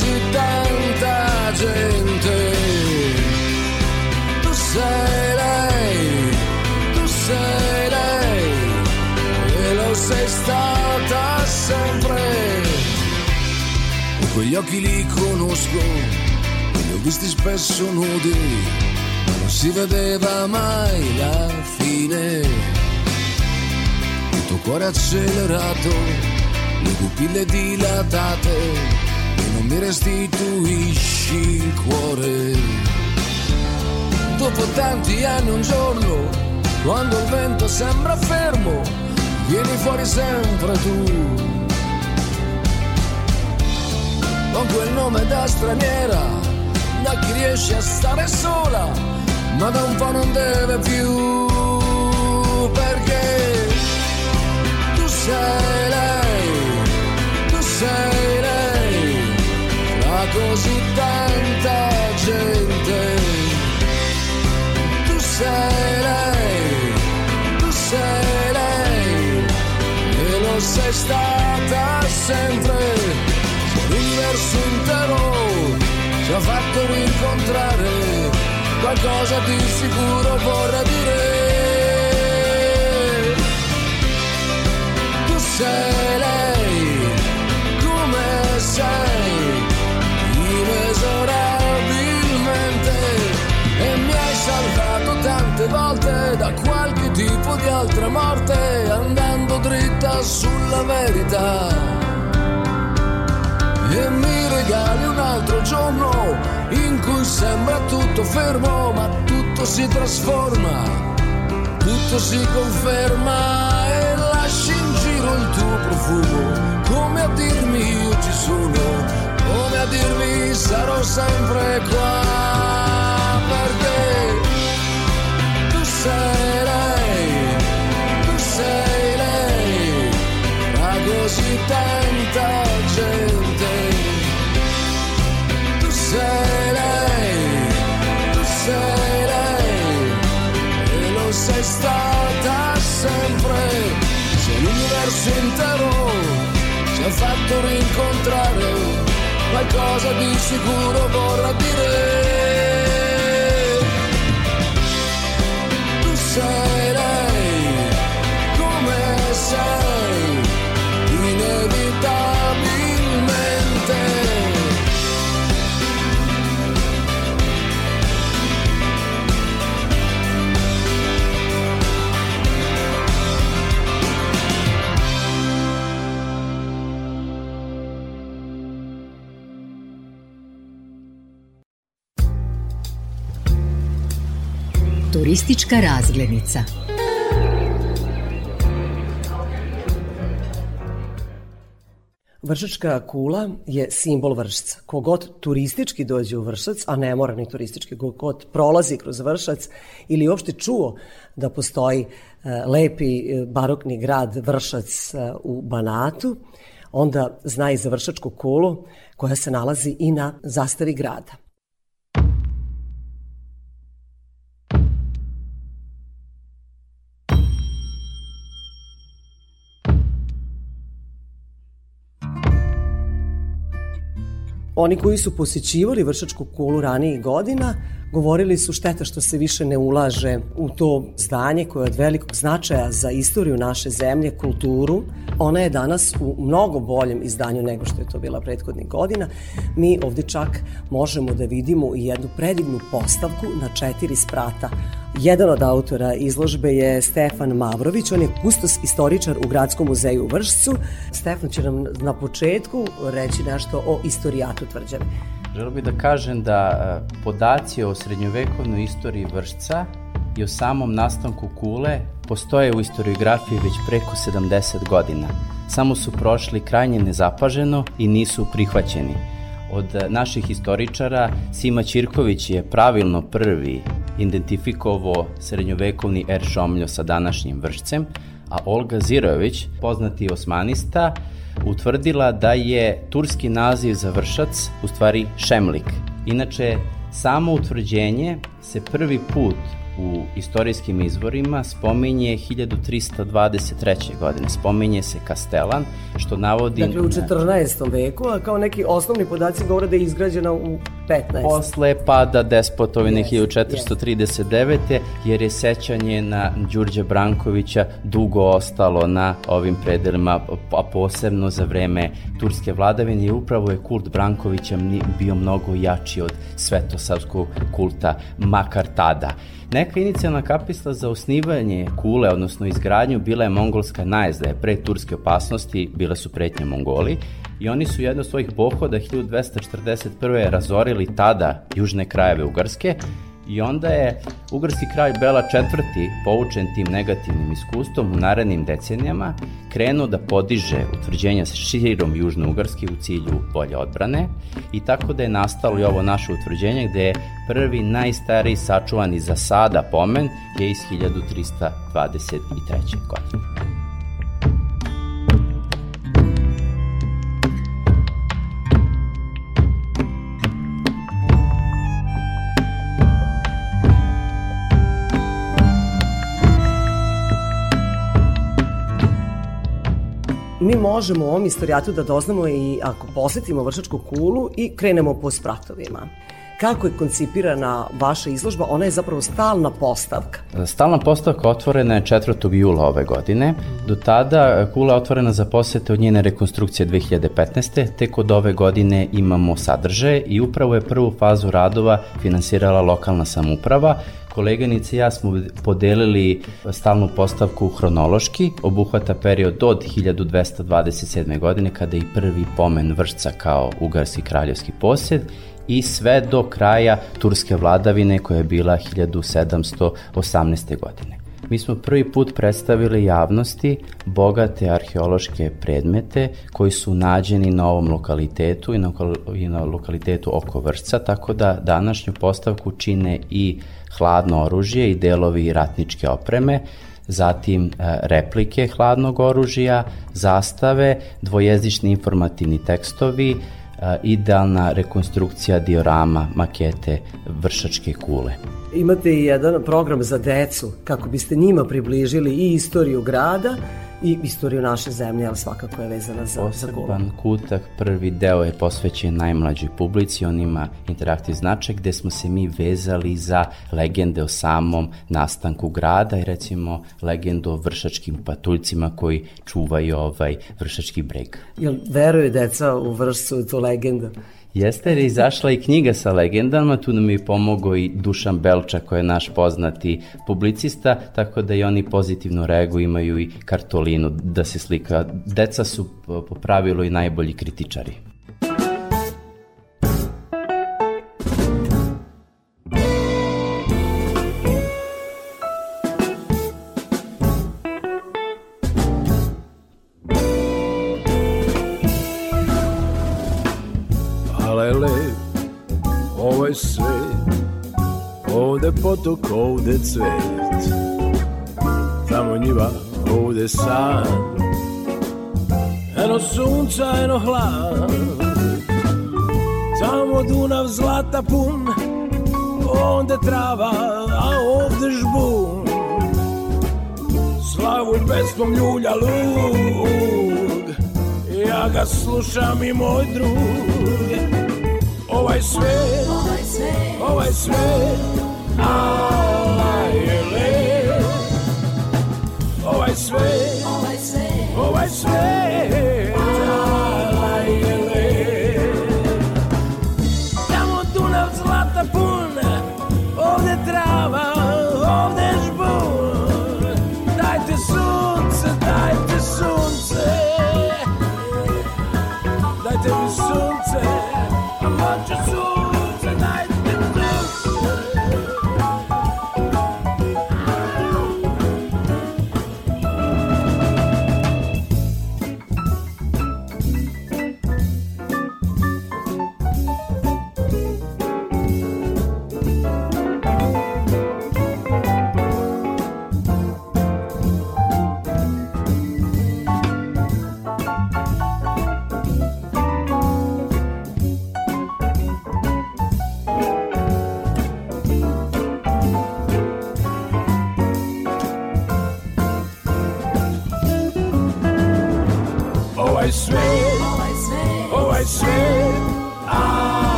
così tanta gente. Tu sei lei, tu sei lei, e lo sei stata sempre. E quegli occhi li conosco, li ho visti spesso nudi, ma non si vedeva mai la fine tuo cuore accelerato, le pupille dilatate mi restituisci il cuore. Dopo tanti anni un giorno, quando il vento sembra fermo, vieni fuori sempre tu. Con quel nome da straniera, da chi riesce a stare sola, ma da un po' non deve più. Perché sei lei, tu sei così tanta gente. Tu sei lei, tu sei lei, e lo sei stata sempre. Se l'universo intero ci ha fatto rincontrare, qualcosa di sicuro vorrà dire. sei lei, come sei, inesorabilmente, e mi hai salvato tante volte da qualche tipo di altra morte, andando dritta sulla verità. E mi regali un altro giorno in cui sembra tutto fermo, ma tutto si trasforma, tutto si conferma e lasci respiro il tuo profumo, come a dirmi io ci sono, come a dirmi sarò sempre qua, perché tu sei lei, tu sei lei, ma così tanta gente, tu sei lei, tu sei lei, e lo sei stata sempre. L'universo intero ci ha fatto rincontrare, qualcosa di sicuro vorrà dire. Tu sei Turistička razglednica. Vršačka kula je simbol Vršca. Kogod turistički dođe u Vršac, a ne mora ni turistički, kogod prolazi kroz Vršac ili uopšte čuo da postoji e, lepi e, barokni grad Vršac e, u Banatu, onda zna i za Vršačku kulu koja se nalazi i na zastavi grada. Oni koji su posjećivali Vršačku kulu ranijih godina Govorili su šteta što se više ne ulaže u to zdanje koje je od velikog značaja za istoriju naše zemlje, kulturu. Ona je danas u mnogo boljem izdanju nego što je to bila prethodnih godina. Mi ovde čak možemo da vidimo i jednu predivnu postavku na četiri sprata. Jedan od autora izložbe je Stefan Mavrović, on je kustos istoričar u Gradskom muzeju u Vršcu. Stefan će nam na početku reći nešto o istorijatu tvrđave. Želeo bih da kažem da e, podaci o srednjovekovnoj istoriji Vršca i o samom nastanku kule postoje u istoriografiji već preko 70 godina. Samo su prošli krajnje nezapaženo i nisu prihvaćeni. Od e, naših historičara Sima Ćirković je pravilno prvi identifikovao srednjovekovni er šomljo sa današnjim vršcem, a Olga Zirović, poznati osmanista, utvrdila da je turski naziv za vršac u stvari Šemlik. Inače, samo utvrđenje se prvi put u istorijskim izvorima spominje 1323. godine. Spominje se Kastelan, što navodi... Dakle, u 14. veku, a kao neki osnovni podaci govore da je izgrađena u 15. Posle pada despotovine yes, 1439. Yes. jer je sećanje na Đurđe Brankovića dugo ostalo na ovim predelima, a posebno za vreme turske vladavine i upravo je kult Brankovića bio mnogo jači od svetosavskog kulta, makar tada. Neka inicijalna kapisla za osnivanje kule, odnosno izgradnju, bila je mongolska najezda, pre turske opasnosti bile su pretnje Mongoli i oni su jedno svojih pohoda 1241. razorili tada južne krajeve Ugarske I onda je ugarski kralj Bela IV. poučen tim negativnim iskustvom u narednim decenijama krenuo da podiže utvrđenja širom Južne Ugarske u cilju bolje odbrane i tako da je nastalo i ovo naše utvrđenje gde je prvi najstariji sačuvani za sada pomen je iz 1323. godine. Mi možemo u ovom istorijatu da doznamo i ako posetimo Vršačku kulu i krenemo po spratovima kako je koncipirana vaša izložba, ona je zapravo stalna postavka. Stalna postavka otvorena je 4. jula ove godine. Do tada kula je otvorena za posete od njene rekonstrukcije 2015. Tek od ove godine imamo sadržaje i upravo je prvu fazu radova finansirala lokalna samuprava Koleganice i ja smo podelili stalnu postavku hronološki, obuhvata period od 1227. godine kada je i prvi pomen vršca kao ugarski kraljevski posjed i sve do kraja turske vladavine koja je bila 1718. godine. Mi smo prvi put predstavili javnosti bogate arheološke predmete koji su nađeni na ovom lokalitetu i na, i na lokalitetu oko Vršca, tako da današnju postavku čine i hladno oružje i delovi ratničke opreme, zatim e, replike hladnog oružja, zastave, dvojezični informativni tekstovi, idealna rekonstrukcija diorama, makete vršačke kule. Imate i jedan program za decu kako biste njima približili i istoriju grada i istoriju naše zemlje, ali svakako je vezana za, Poseban za kutak, prvi deo je posvećen najmlađoj publici, on ima interaktiv značaj gde smo se mi vezali za legende o samom nastanku grada i recimo legendu o vršačkim patuljcima koji čuvaju ovaj vršački breg. Jel veruju deca u vršcu tu legendu? Jeste, jer je izašla i knjiga sa legendama, tu nam je pomogao i Dušan Belča koji je naš poznati publicista, tako da i oni pozitivno reaguju, imaju i kartolinu da se slika. Deca su po pravilu i najbolji kritičari. Ovde cvet. Tamo njiva, ovde san. Eno sunca, eno hlad Tamo Dunav zlata pun Onde trava, a ovde žbun. Slavu pesmom ljulja lug Ja ga slušam i moj drug. Ovaj svet, ovaj svet, ovaj svet, ala je Ovaj svet, ovaj svet, ovaj svet, ala je lep. Tamo Dunav zlata pun, ovde trava, ovde žbun. Dajte sunce, dajte sunce, dajte mi sunce, a hoću sunce,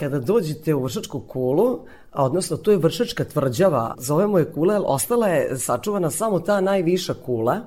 Kada dođete u Vršačku kulu, a odnosno to je Vršačka tvrđava, zovemo je kula, jer ostala je sačuvana samo ta najviša kula,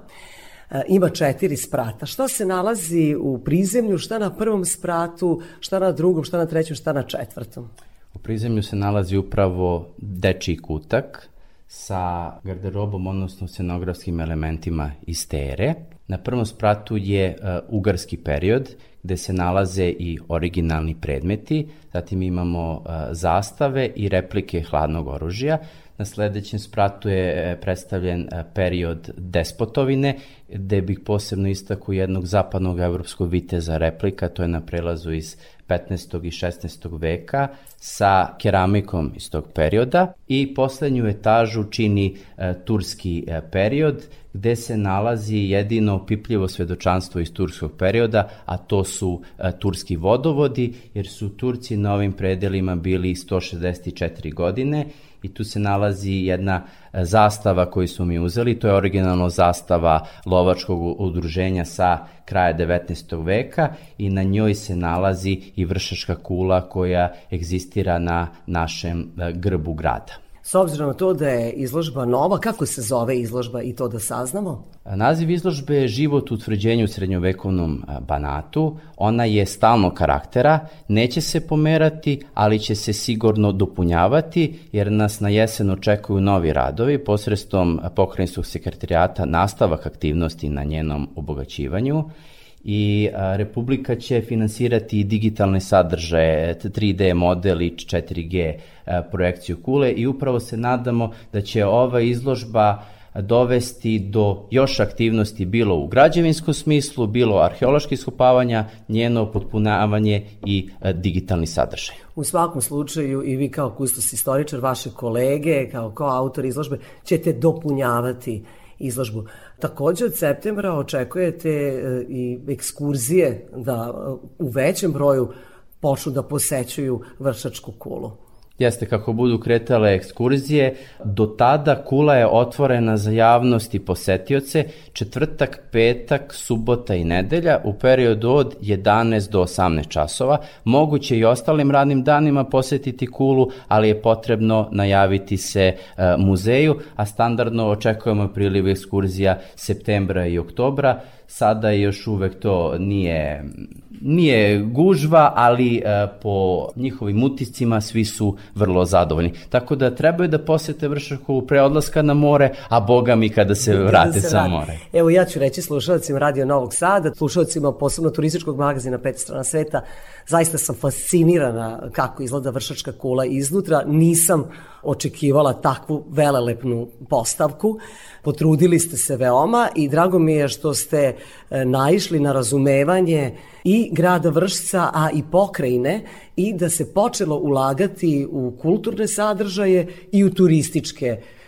E, ima četiri sprata. Šta se nalazi u prizemlju, šta na prvom spratu, šta na drugom, šta na trećem, šta na četvrtom? U prizemlju se nalazi upravo dečiji kutak sa garderobom, odnosno scenografskim elementima iz tere. Na prvom spratu je uh, ugarski period, gde se nalaze i originalni predmeti, zatim imamo uh, zastave i replike hladnog oružja. Na sledećem spratu je e, predstavljen e, period despotovine, gde bih posebno istakao jednog zapadnog evropskog viteza replika, to je na prelazu iz 15. i 16. veka sa keramikom iz tog perioda i poslednju etažu čini e, turski e, period gde se nalazi jedino opipljivo svedočanstvo iz turskog perioda, a to su e, turski vodovodi, jer su Turci na ovim predelima bili 164 godine i tu se nalazi jedna e, zastava koju su mi uzeli, to je originalno zastava lovačkog udruženja sa kraja 19. veka i na njoj se nalazi i vršačka kula koja egzistira na našem e, grbu grada. S obzirom na to da je izložba nova, kako se zove izložba i to da saznamo? Naziv izložbe je život u utvrđenju u srednjovekovnom Banatu. Ona je stalno karaktera, neće se pomerati, ali će se sigurno dopunjavati, jer nas na jesen očekuju novi radovi posredstvom pokrajinskog sekretarijata nastavak aktivnosti na njenom obogaćivanju i a, Republika će finansirati digitalne sadržaje, 3D model i 4G a, projekciju kule i upravo se nadamo da će ova izložba dovesti do još aktivnosti bilo u građevinskom smislu, bilo arheoloških iskopavanja, njeno potpunavanje i a, digitalni sadržaj. U svakom slučaju i vi kao kustos istoričar, vaše kolege kao koautor izložbe ćete dopunjavati izložbu. Takođe od septembra očekujete e, i ekskurzije da e, u većem broju počnu da posećuju Vršačku kulu. Jeste, kako budu kretale ekskurzije, do tada kula je otvorena za javnost i posetioce četvrtak, petak, subota i nedelja u periodu od 11 do 18 časova. Moguće i ostalim radnim danima posetiti kulu, ali je potrebno najaviti se e, muzeju, a standardno očekujemo priliv ekskurzija septembra i oktobra. Sada još uvek to nije nije gužva, ali e, po njihovim utiscima svi su vrlo zadovoljni. Tako da trebaju da posete Vršaku pre odlaska na more, a boga mi kada se Kada vrate se sa vrati. more. Evo ja ću reći slušalcima Radio Novog Sada, slušalcima posebno turističkog magazina Pet strana sveta, zaista sam fascinirana kako izgleda vršačka kula iznutra. Nisam očekivala takvu velelepnu postavku. Potrudili ste se veoma i drago mi je što ste e, naišli na razumevanje i grada Vršca, a i pokrajine i da se počelo ulagati u kulturne sadržaje i u turističke sadržaje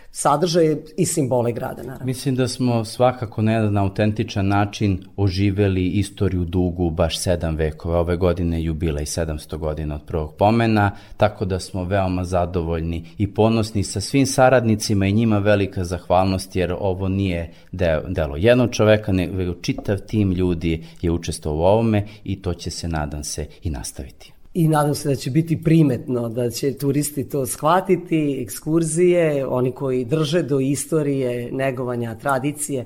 i simbole grada, naravno. Mislim da smo svakako na jedan autentičan način oživeli istoriju dugu baš sedam vekova. Ove godine je jubilej 700 godina od prvog pomena, tako da smo veoma zadovoljni i ponosni sa svim saradnicima i njima velika zahvalnost jer ovo nije de, delo jednog čoveka, nego čitav tim ljudi je učestvovao u ovome i to će se, nadam se, i nastaviti. I nadam se da će biti primetno, da će turisti to shvatiti, ekskurzije, oni koji drže do istorije, negovanja, tradicije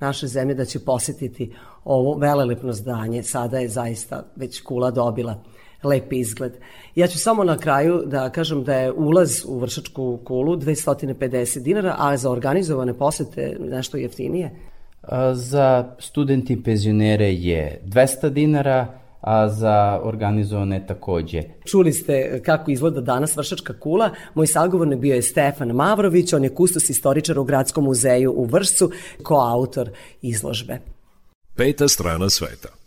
naše zemlje, da će posetiti ovo velelepno zdanje. Sada je zaista već kula dobila lep izgled. Ja ću samo na kraju da kažem da je ulaz u Vršačku kulu 250 dinara, a za organizovane posete nešto jeftinije. Za studenti i penzionere je 200 dinara, a za organizovane takođe. Čuli ste kako izgleda danas Vršačka kula. Moj sagovornik bio je Stefan Mavrović, on je kustos istoričar u Gradskom muzeju u Vršcu, koautor izložbe. Peta strana sveta.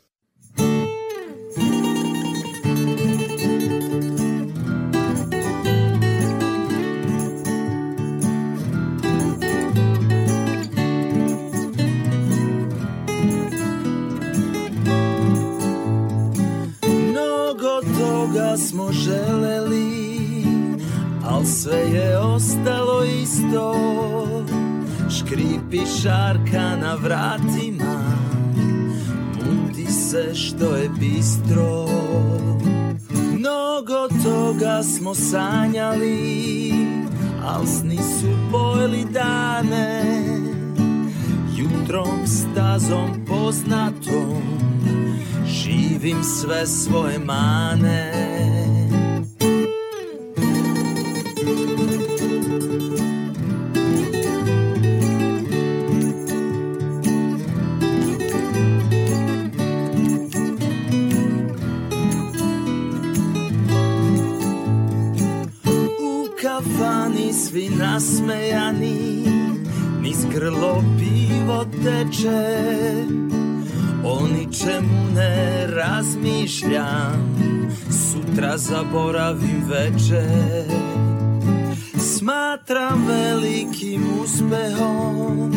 Smo želeli, al sve je ostalo isto. Škripi šarka na vratima, muti se što je bistro. Mnogo toga smo sanjali, al sni su bojili dane. Jutrom stazom poznatom živim sve svoje mane. U kafani svi nasmejani Niz grlo pivo teče O ničemu ne razmišljam Sutra zaboravim večer. Smatram velikim uspehom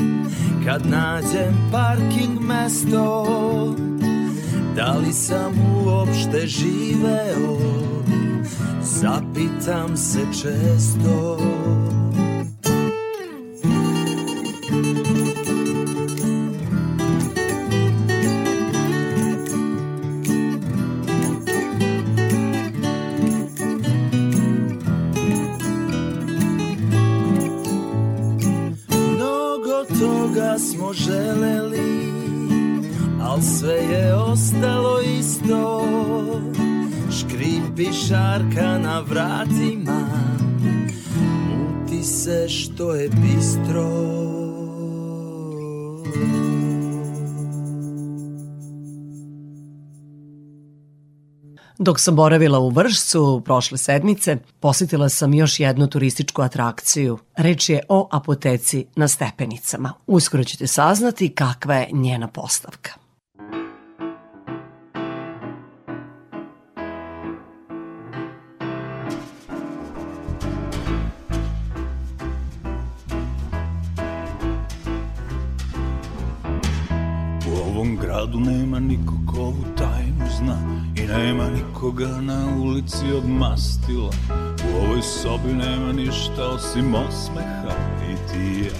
Kad nađem parking mesto. Da li sam uopšte živeo? Zapitam se često Šarka na vratima, muti se što je bistro. Dok sam boravila u Vršcu prošle sedmice, posetila sam još jednu turističku atrakciju. Reč je o apoteci na stepenicama. Uskoro ćete saznati kakva je njena postavka. Gradu nema niko ko ovu tajnu zna I nema nikoga na ulici od mastila. U ovoj sobi nema ništa osim osmeha i ti ja.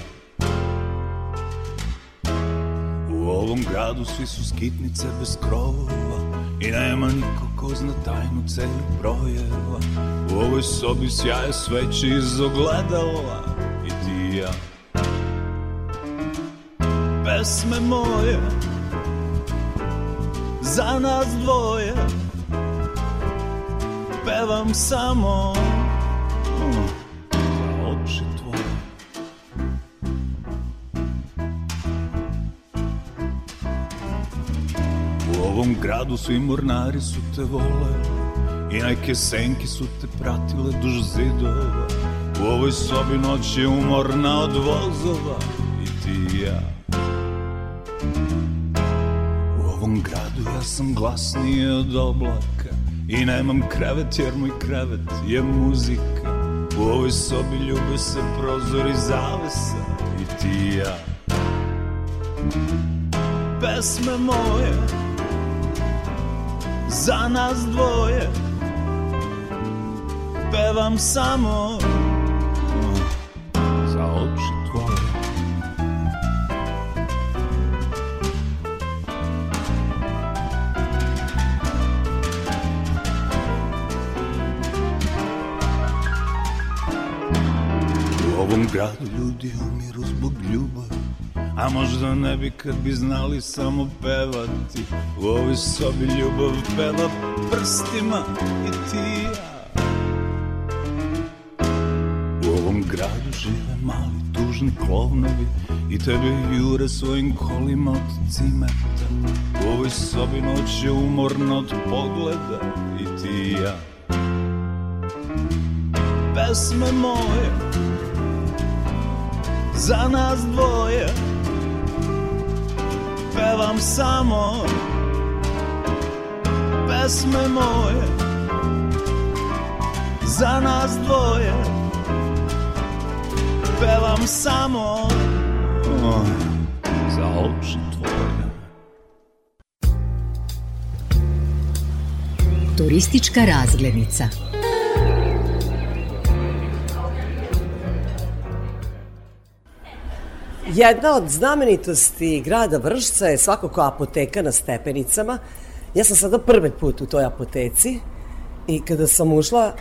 U ovom gradu svi su skitnice bez krovova I nema niko ko zna tajnu celih brojeva. U ovoj sobi sjaje sveće iz ogledala I ti ja. Pesme moje za nas dvoje. Pevam samo za oči tvoje. U ovom gradu svi mornari su te voleli I neke senke su te pratile duž zidova. U ovoj sobi noć je umorna od vozova sam glasniji od oblaka? I nemam krevet jer moj krevet je muzika. U ovoj sobi ljube se prozor i zavesa. I ti i ja. Pesme moje. Za nas dvoje. Pevam samo gradu. Ljudi umiru zbog ljubavi A možda ne bi kad bi znali samo pevati. U ovoj sobi ljubav peva prstima i ti ja. U ovom gradu žive mali tužni klovnovi I tebe jure svojim kolima od cimeta U ovoj sobi noć je umorna od pogleda i ti ja. Pesme moje za nas dvoje. Pevam samo pesme moje. Za nas dvoje. Pevam samo. Oh, Za oči tvoje. Turistička razglednica. Jedna od znamenitosti grada Vršca je svakako apoteka na stepenicama. Ja sam sada prvi put u toj apoteci i kada sam ušla,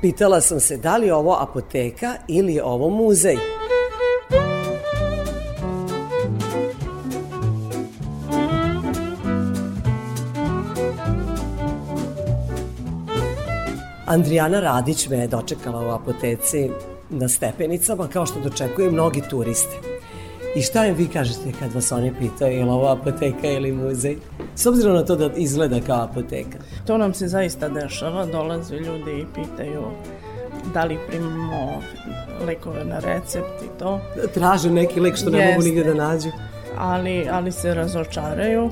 pitala sam se da li je ovo apoteka ili je ovo muzej. Andrijana Radić me je dočekala u apoteci na stepenicama, kao što dočekuje mnogi turiste. I šta im vi kažete kad vas oni pitaju je li ovo apoteka ili muzej? S obzirom na to da izgleda kao apoteka. To nam se zaista dešava, dolaze ljudi i pitaju da li primamo lekove na recept i to. Traže neki lek što ne mogu Jeste. nigde da nađu. Ali, ali se razočaraju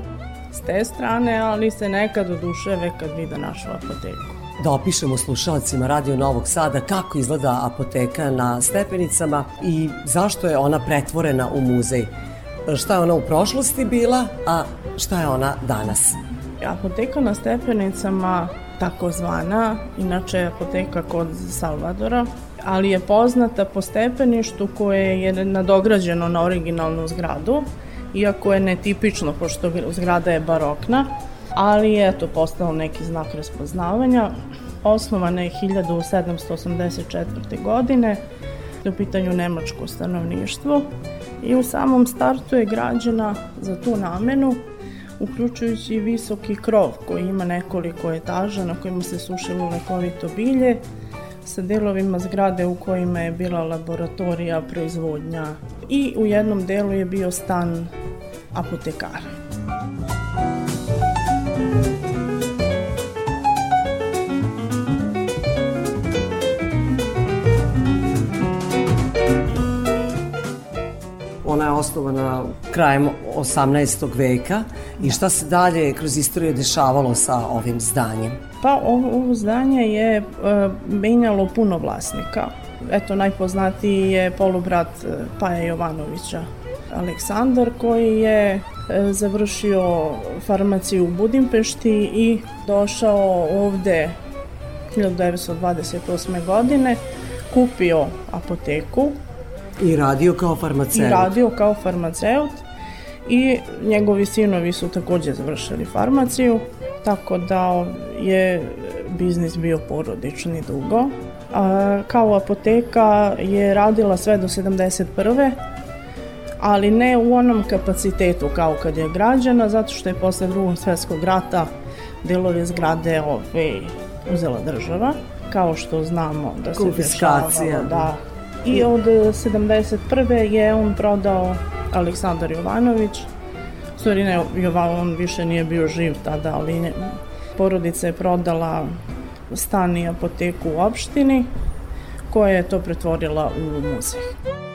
s te strane, ali se nekad oduševe kad vide našu apoteku. Da opišemo slušalcima Radio Novog Sada kako izgleda apoteka na stepenicama i zašto je ona pretvorena u muzej. Šta je ona u prošlosti bila, a šta je ona danas? Apoteka na stepenicama, takozvana, inače apoteka kod Salvadora, ali je poznata po stepeništu koje je nadograđeno na originalnu zgradu, iako je netipično, pošto zgrada je barokna, ali eto postao neki znak raspoznavanja. Osnovana je 1784. godine, u pitanju nemačko stanovništvo i u samom startu je građena za tu namenu, uključujući i visoki krov koji ima nekoliko etaža na kojima se sušilo lekovito bilje, sa delovima zgrade u kojima je bila laboratorija, proizvodnja i u jednom delu je bio stan apotekara. Je osnovana krajem 18. veka i šta se dalje kroz istoriju dešavalo sa ovim zdanjem? Pa ovo, zdanje je e, menjalo puno vlasnika. Eto, najpoznatiji je polubrat e, Paja Jovanovića, Aleksandar, koji je e, završio farmaciju u Budimpešti i došao ovde 1928. godine, kupio apoteku I radio kao farmaceut. i radio kao farmaceut i njegovi sinovi su takođe završili farmaciju, tako da je biznis bio porodični dugo. A, kao apoteka je radila sve do 71. ali ne u onom kapacitetu kao kad je građana, zato što je posle drugog svetskog rata delove zgrade ove, uzela država, kao što znamo da se dešavalo, da. I od 71. je on prodao Aleksandar Jovanović, u stvari ne, Jovan, on više nije bio živ tada, ali ne, porodica je prodala stan i apoteku u opštini, koja je to pretvorila u muzej.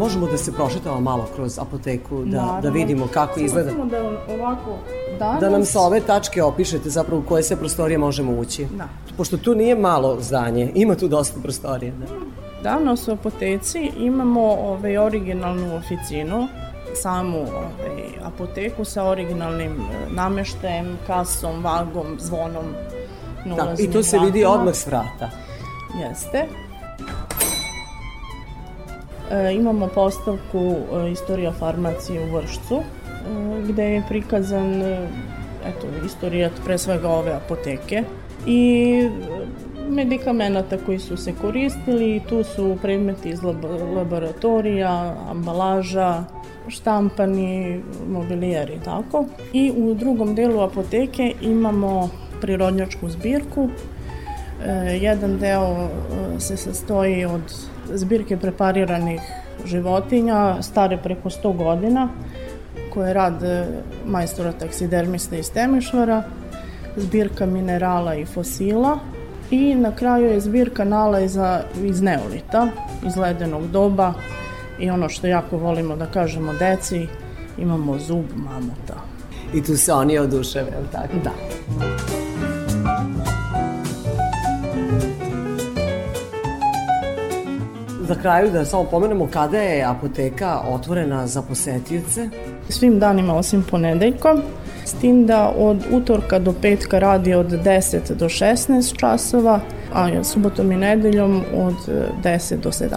Možemo da se prošetamo malo kroz apoteku, da, Naravno. da vidimo kako Samo izgleda. samo da ovako danas... Da nam sa ove tačke opišete zapravo u koje sve prostorije možemo ući. Da. Pošto tu nije malo zdanje, ima tu dosta prostorija. Da. Danas u apoteci imamo ovaj, originalnu oficinu, samu ovaj, apoteku sa originalnim e, nameštajem, kasom, vagom, zvonom. Da, I to se vidi odmah s vrata. Jeste. E, imamo postavku e, Istorija farmacije u Vršcu, e, gde je prikazan eto, istorijat pre svega ove apoteke i medikamenata koji su se koristili tu su predmeti iz lab- laboratorija, ambalaža, štampani, mobilijer i tako. I u drugom delu apoteke imamo prirodnjačku zbirku E, jedan deo se sastoji od zbirke prepariranih životinja, stare preko 100 godina, koje je rad e, majstora taksidermista iz Temešvara, zbirka minerala i fosila i na kraju je zbirka nalaza iz neolita, iz ledenog doba i ono što jako volimo da kažemo deci, imamo zub mamuta. I tu se oni oduševe, je li tako? Da. Za kraju da samo pomenemo kada je apoteka otvorena za posetioce. svim danima osim ponedeljkom, s tim da od utorka do petka radi od 10 do 16 časova, a subotom i nedeljom od e, 10 do 17.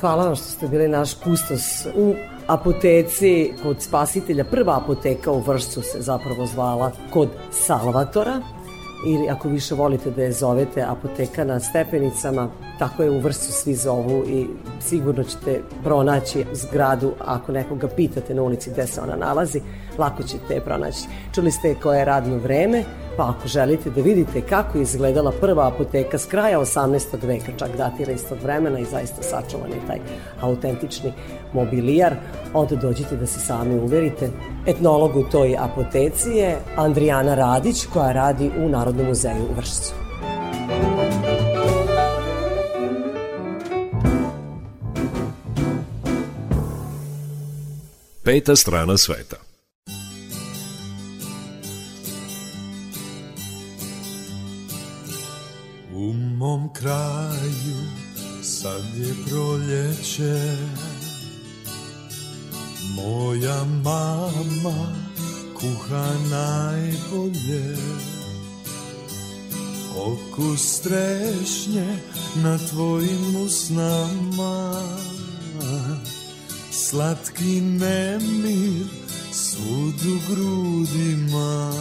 Hvala vam što ste bili naš kustos u apoteci kod spasitelja. Prva apoteka u Vršcu se zapravo zvala kod Salvatora ili ako više volite da je zovete apoteka na stepenicama, tako je u Vršcu svi zovu i sigurno ćete pronaći zgradu ako nekoga pitate na ulici gde se ona nalazi, lako ćete je pronaći. Čuli ste koje je radno vreme, pa ako želite da vidite kako je izgledala prva apoteka s kraja 18. veka, čak datira iz tog vremena i zaista sačuvan je taj autentični mobilijar, onda dođite da se sami uverite. Etnolog u toj apoteci je Andrijana Radić koja radi u Narodnom muzeju u Vršcu. Peta strana sveta. Mom kraju sad je proljeće. Moja mama kuha najbolje. Okus trešnje na tvojim usnama. Slatki nemir svud u grudima.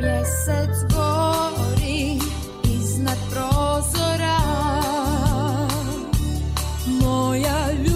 Mjesec gori iznad prozora. Moja ljubav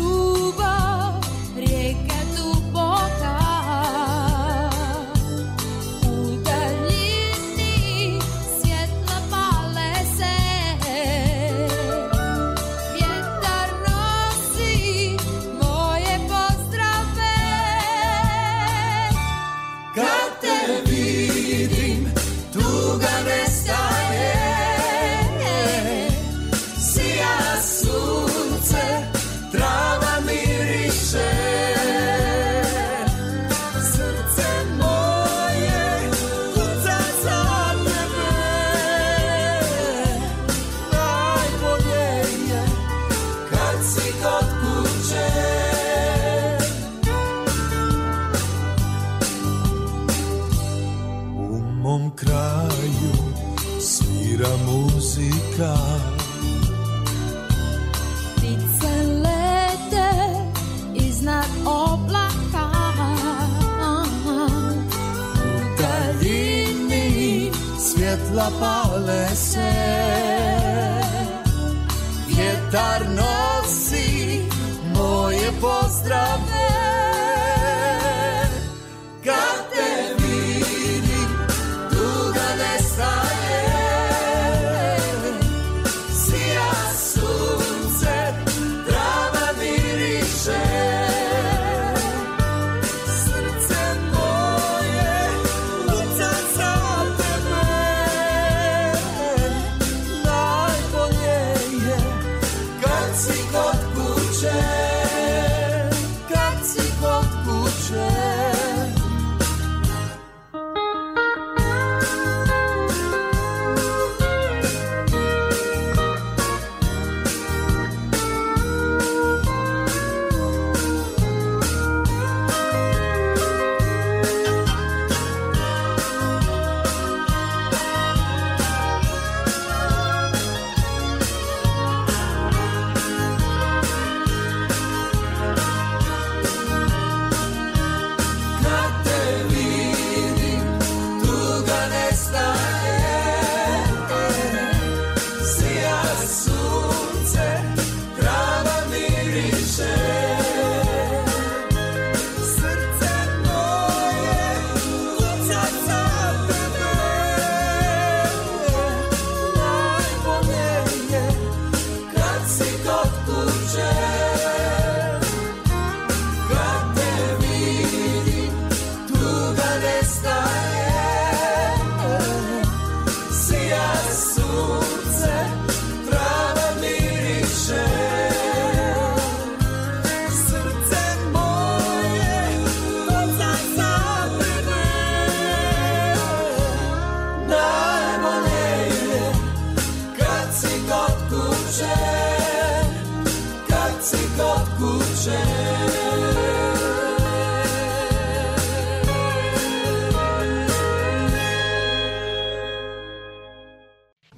svjetla pale se. Vjetar nosi moje pozdrave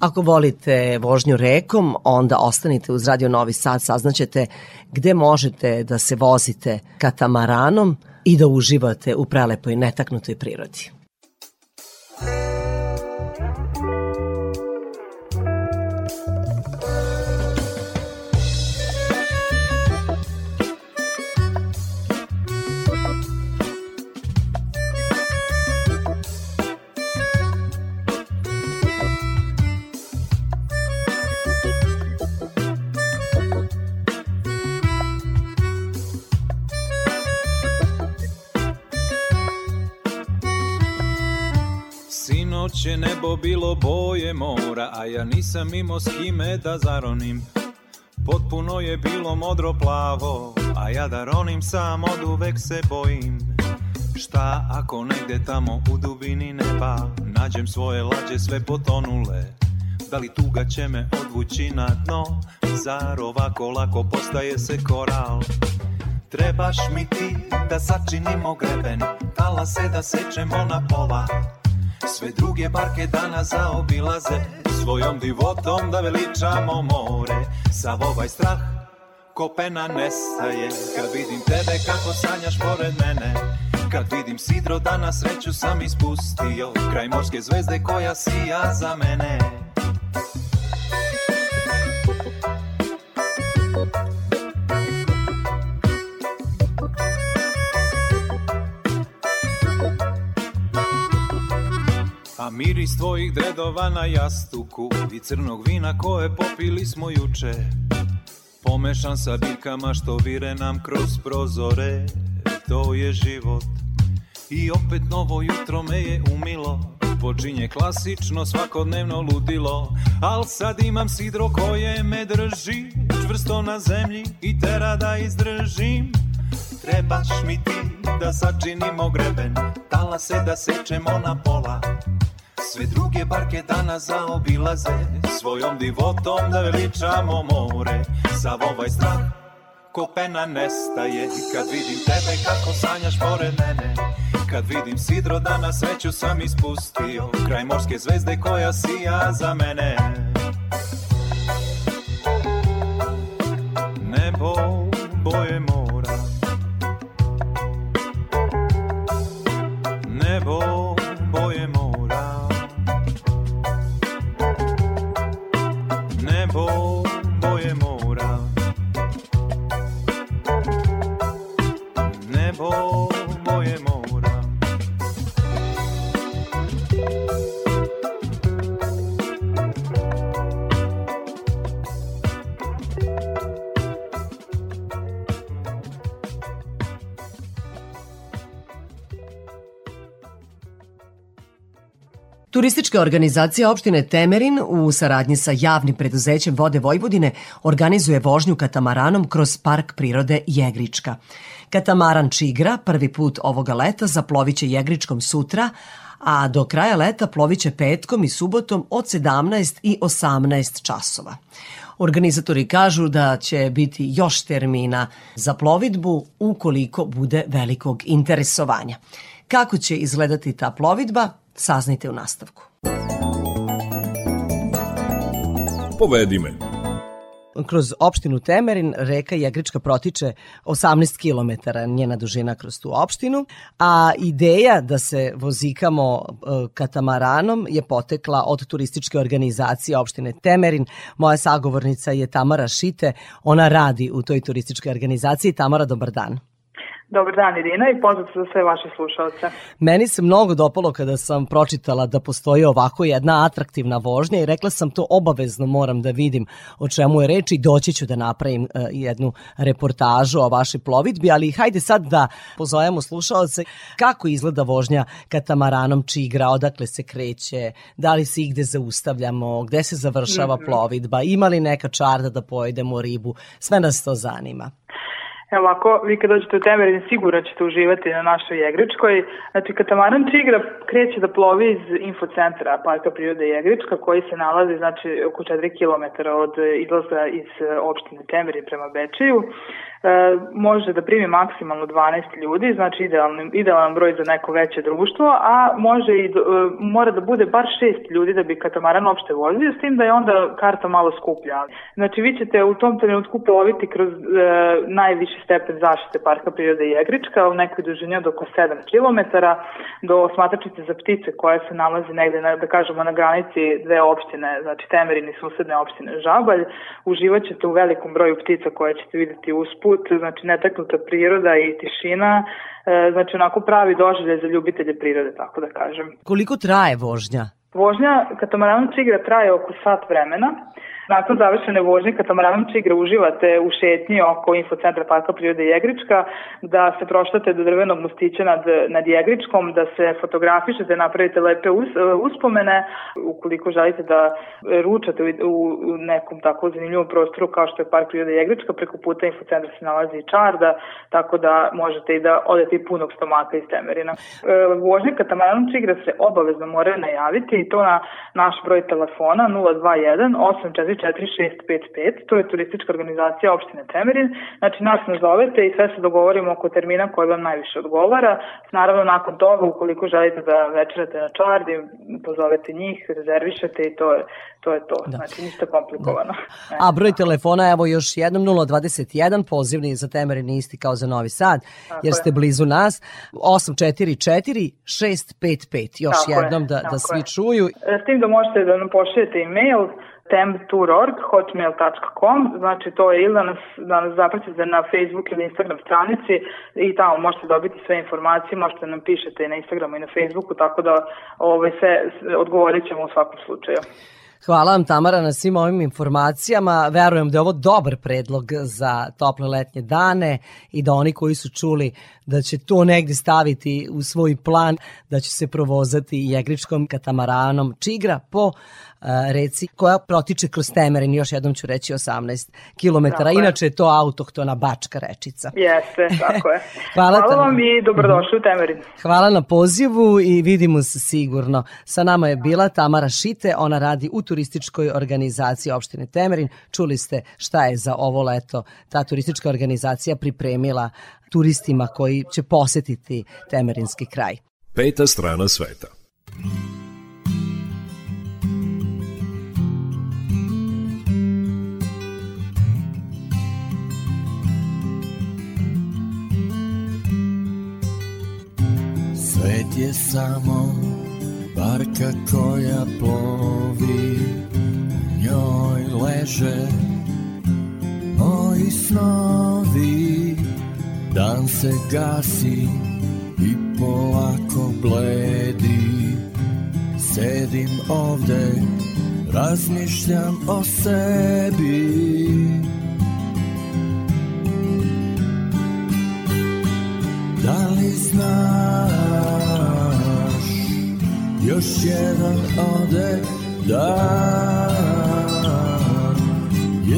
Ako volite vožnju rekom, onda ostanite uz Radio Novi Sad, saznaćete gde možete da se vozite katamaranom i da uživate u prelepoj netaknutoj prirodi. Bilo boje mora, a ja nisam imao s kime da zaronim. Potpuno je bilo modro plavo, a ja da ronim sam od uvek se bojim. Šta ako negde tamo u dubini neba nađem svoje lađe sve potonule? Da li tuga će me odvući na dno? Zar ovako lako postaje se koral? Trebaš mi ti da sačinimo greben, talase da sečemo na pola. Sve druge barke danas zaobilaze Svojom divotom da veličamo more. Sav ovaj strah ko pena nestaje. Kad vidim tebe kako sanjaš pored mene Kad vidim sidro da na sreću sam ispustio. Kraj morske zvezde koja sija za mene miris tvojih dredova na jastuku I crnog vina koje popili smo juče. Pomešan sa biljkama što vire nam kroz prozore To je život. I opet novo jutro me je umilo Počinje klasično svakodnevno ludilo. Al sad imam sidro koje me drži Čvrsto na zemlji i tera da izdržim. Trebaš mi ti da sačinimo greben Talase da sečemo na pola Sve druge barke danas zaobilaze Svojom divotom da veličamo more. Sav ovaj strah ko pena nestaje kad vidim tebe kako sanjaš pored mene. Kad vidim sidro da na sreću sam ispustio Kraj morske zvezde koja sija za mene Turistička organizacija opštine Temerin u saradnji sa javnim preduzećem Vode Vojvodine organizuje vožnju katamaranom kroz park prirode Jegrička. Katamaran Čigra prvi put ovoga leta zaploviće Jegričkom sutra, a do kraja leta ploviće petkom i subotom od 17 i 18 časova. Organizatori kažu da će biti još termina za plovidbu ukoliko bude velikog interesovanja. Kako će izgledati ta plovidba, saznajte u nastavku. Povedi me. Kroz opštinu Temerin reka Jegrička protiče 18 km njena dužina kroz tu opštinu, a ideja da se vozikamo e, katamaranom je potekla od turističke organizacije opštine Temerin. Moja sagovornica je Tamara Šite, ona radi u toj turističkoj organizaciji. Tamara, dobar dan. Dobar dan Irina i pozdrav za sve vaše slušalce. Meni se mnogo dopalo kada sam pročitala da postoji ovako jedna atraktivna vožnja i rekla sam to obavezno moram da vidim o čemu je reč i doći ću da napravim uh, jednu reportažu o vašoj plovidbi, ali hajde sad da pozovemo slušalce kako izgleda vožnja katamaranom Čigra, odakle se kreće, da li se igde zaustavljamo, gde se završava Mhm. plovidba, ima li neka čarda da pojedemo ribu, sve nas to zanima. Evo ovako, vi kad dođete u Temerin sigurno ćete uživati na našoj Jegričkoj. Znači, katamaran Čigra kreće da plovi iz infocentra Parka prirode Jegrička koji se nalazi znači, oko 4 km od izlaza iz e, opštine Temerin prema Bečeju. E, može da primi maksimalno 12 ljudi, znači idealan, idealan broj za neko veće društvo, a može i e, mora da bude bar 6 ljudi da bi katamaran uopšte vozio, s tim da je onda karta malo skuplja. Znači vi ćete u tom trenutku ploviti kroz e, najviši stepen zaštite Parka prirode Jegrička u nekoj dužini od oko 7 km do smatračice za ptice koja se nalazi negde, na, da kažemo, na granici dve opštine, znači Temerin i susedne opštine Žabalj. Uživat ćete u velikom broju ptica koje ćete videti usput, znači netaknuta priroda i tišina, e, znači onako pravi doživljaj za ljubitelje prirode, tako da kažem. Koliko traje vožnja? Vožnja katamaranom Čigra traje oko sat vremena. Nakon završene vožnje katamaranom Čigra uživate u šetnji oko infocentra Parka prirode Jegrička, da se proštate do drvenog mostića nad, nad Jegričkom, da se fotografišete, napravite lepe us, uspomene. Ukoliko želite da ručate u, u, nekom tako zanimljivom prostoru kao što je Park prirode Jegrička, preko puta infocentra se nalazi i čarda, tako da možete i da odete i punog stomaka iz Temerina. E, vožnje katamaranom Čigra se obavezno moraju najaviti i to na naš broj telefona 021 844 4655, to je turistička organizacija opštine Temerin. Znači nas nazovete i sve se dogovorimo oko termina koji vam najviše odgovara. Naravno nakon toga ukoliko želite da večerate na čardi, pozovete njih, rezervišete i to je to. Je to. Da. Znači ništa komplikovano. Da. A broj telefona evo još jednom 021, pozivni za Temerin isti kao za Novi Sad, Tako jer ste je. blizu nas. 844 655, još Tako jednom je. da, da svi je. čuju. S tim da možete da nam pošaljete e-mail temtour.org, hotmail.com, znači to je ili da nas, da nas zapratite na Facebook ili Instagram stranici i tamo možete dobiti sve informacije, možete nam pišete i na Instagramu i na Facebooku, tako da ovaj, sve odgovorit ćemo u svakom slučaju. Hvala vam Tamara na svim ovim informacijama. Verujem da je ovo dobar predlog za tople letnje dane i da oni koji su čuli da će to negde staviti u svoj plan, da će se provozati jegričkom katamaranom Čigra po reci koja protiče kroz Temerin, još jednom ću reći 18 km. Inače je to autohtona bačka rečica. Jeste, tako je. Hvala, Hvala vam i dobrodošli u Temerin. Hvala na pozivu i vidimo se sigurno. Sa nama je bila Tamara Šite, ona radi u turističkoj organizaciji opštine Temerin. Čuli ste šta je za ovo leto ta turistička organizacija pripremila turistima koji će posetiti Temerinski kraj. Peta strana sveta. Svet je samo barka koja plovi njoj leže moji snovi. Dan se gasi i polako bledi. Sedim ovde, razmišljam o sebi Da li znaš, još jedan ode dan? Je,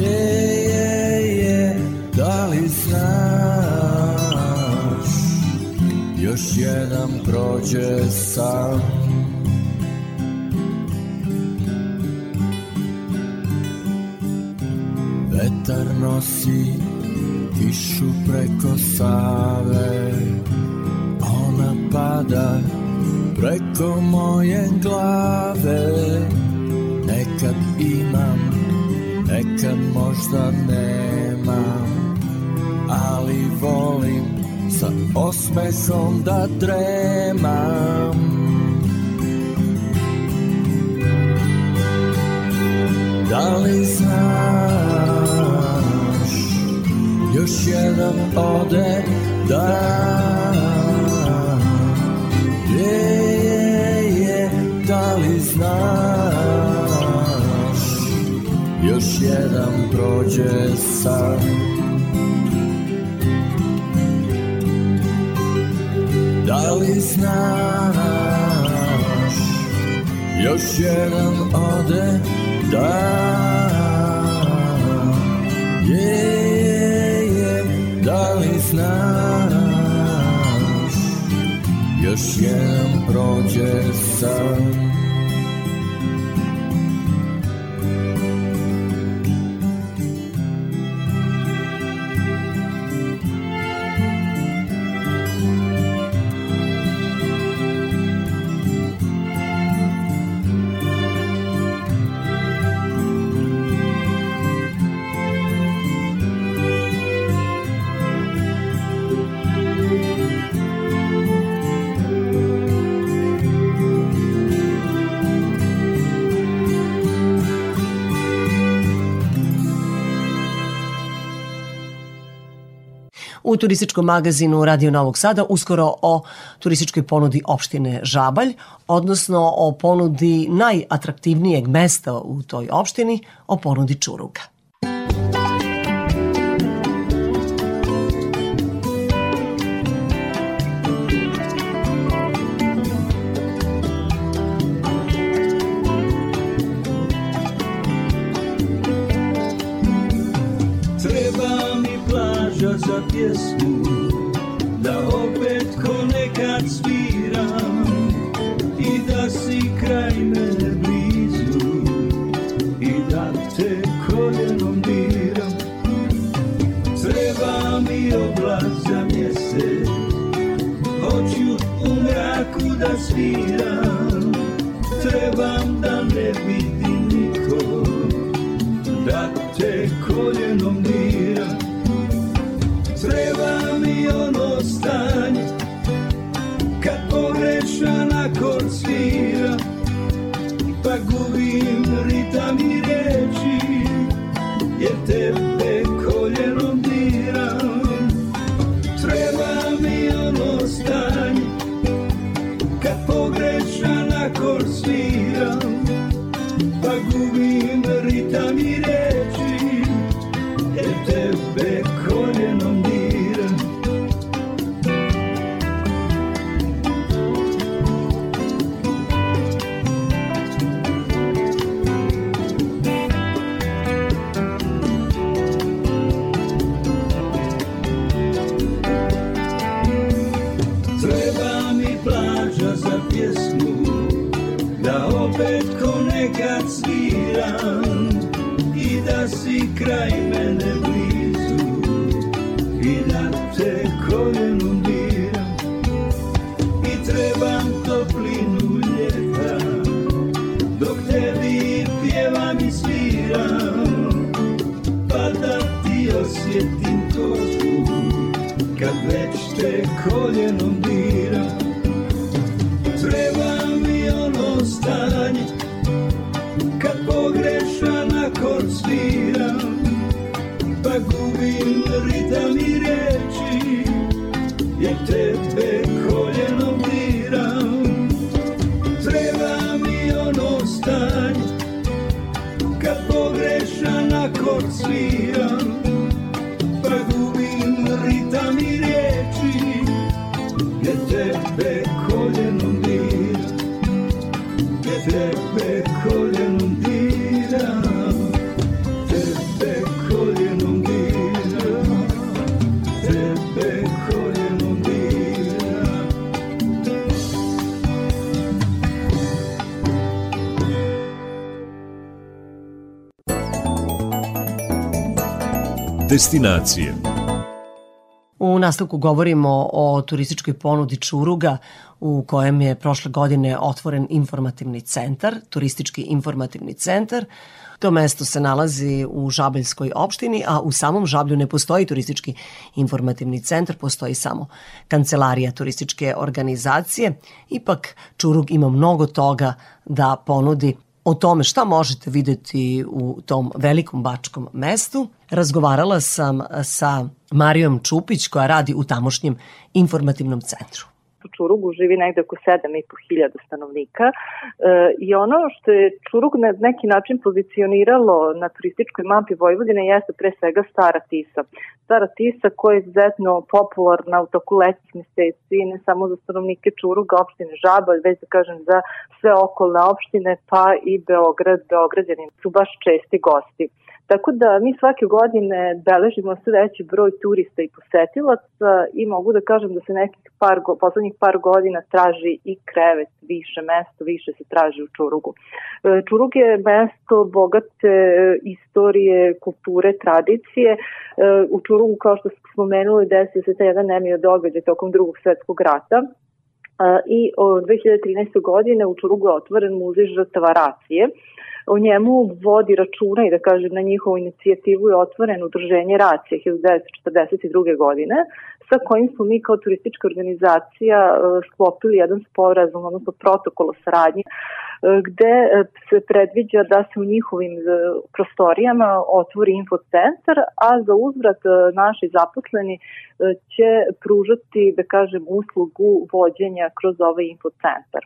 je, je, da li znaš Još jedan prođe sam? Vetar nosi kišu preko Save Ona pada preko moje glave. Nekad imam, nekad možda nemam Ali volim sa osmehom da dremam. Da li znaš Još jedan ode dan Je, je, je Da li znaš? Još jedan prođe sam. Da znaš? Još jedan ode dan Znaš Još jedan prođe sam u turističkom magazinu Radio Novog Sada uskoro o turističkoj ponudi opštine Žabalj, odnosno o ponudi najatraktivnijeg mesta u toj opštini, o ponudi Čuruga. só. mireci, e te Destinacije. U nastavku govorimo o turističkoj ponudi Čuruga u kojem je prošle godine otvoren informativni centar, turistički informativni centar. To mesto se nalazi u Žabeljskoj opštini, a u samom Žablju ne postoji turistički informativni centar, postoji samo kancelarija turističke organizacije. Ipak Čurug ima mnogo toga da ponudi o tome šta možete videti u tom velikom bačkom mestu. Razgovarala sam sa Marijom Čupić koja radi u tamošnjem informativnom centru. U Čurugu živi negde oko 7.500 stanovnika e, i ono što je Čurug na neki način pozicioniralo na turističkoj mapi Vojvodine jeste pre svega Stara Tisa. Stara Tisa koja je izuzetno popularna u toku letnjih meseci, ne samo za stanovnike Čuruga, opštine Žabalj, već da kažem za sve okolne opštine, pa i Beograd, Beograđani su baš česti gosti. Tako da mi svake godine beležimo sve veći broj turista i posetilaca i mogu da kažem da se nekih par, poslednjih par godina traži i krevet, više mesto, više se traži u Čurugu. E, Čurug je mesto bogate e, istorije, kulture, tradicije. E, U Čurugu, kao što smo spomenuli, desio se taj jedan nemio događaj tokom drugog svetskog rata, i od 2013. godine u Čurugu je otvoren muzej žrtava racije. O njemu vodi računa i da kažem na njihovu inicijativu je otvoreno udruženje Racije 1942. godine sa kojim smo mi kao turistička organizacija e, sklopili jedan sporazum, odnosno protokol o saradnji e, gde e, se predviđa da se u njihovim prostorijama otvori infocentar, a za uzvrat naši zaposleni će pružati, da kažem, uslugu vođenja kroz ovaj infocentar.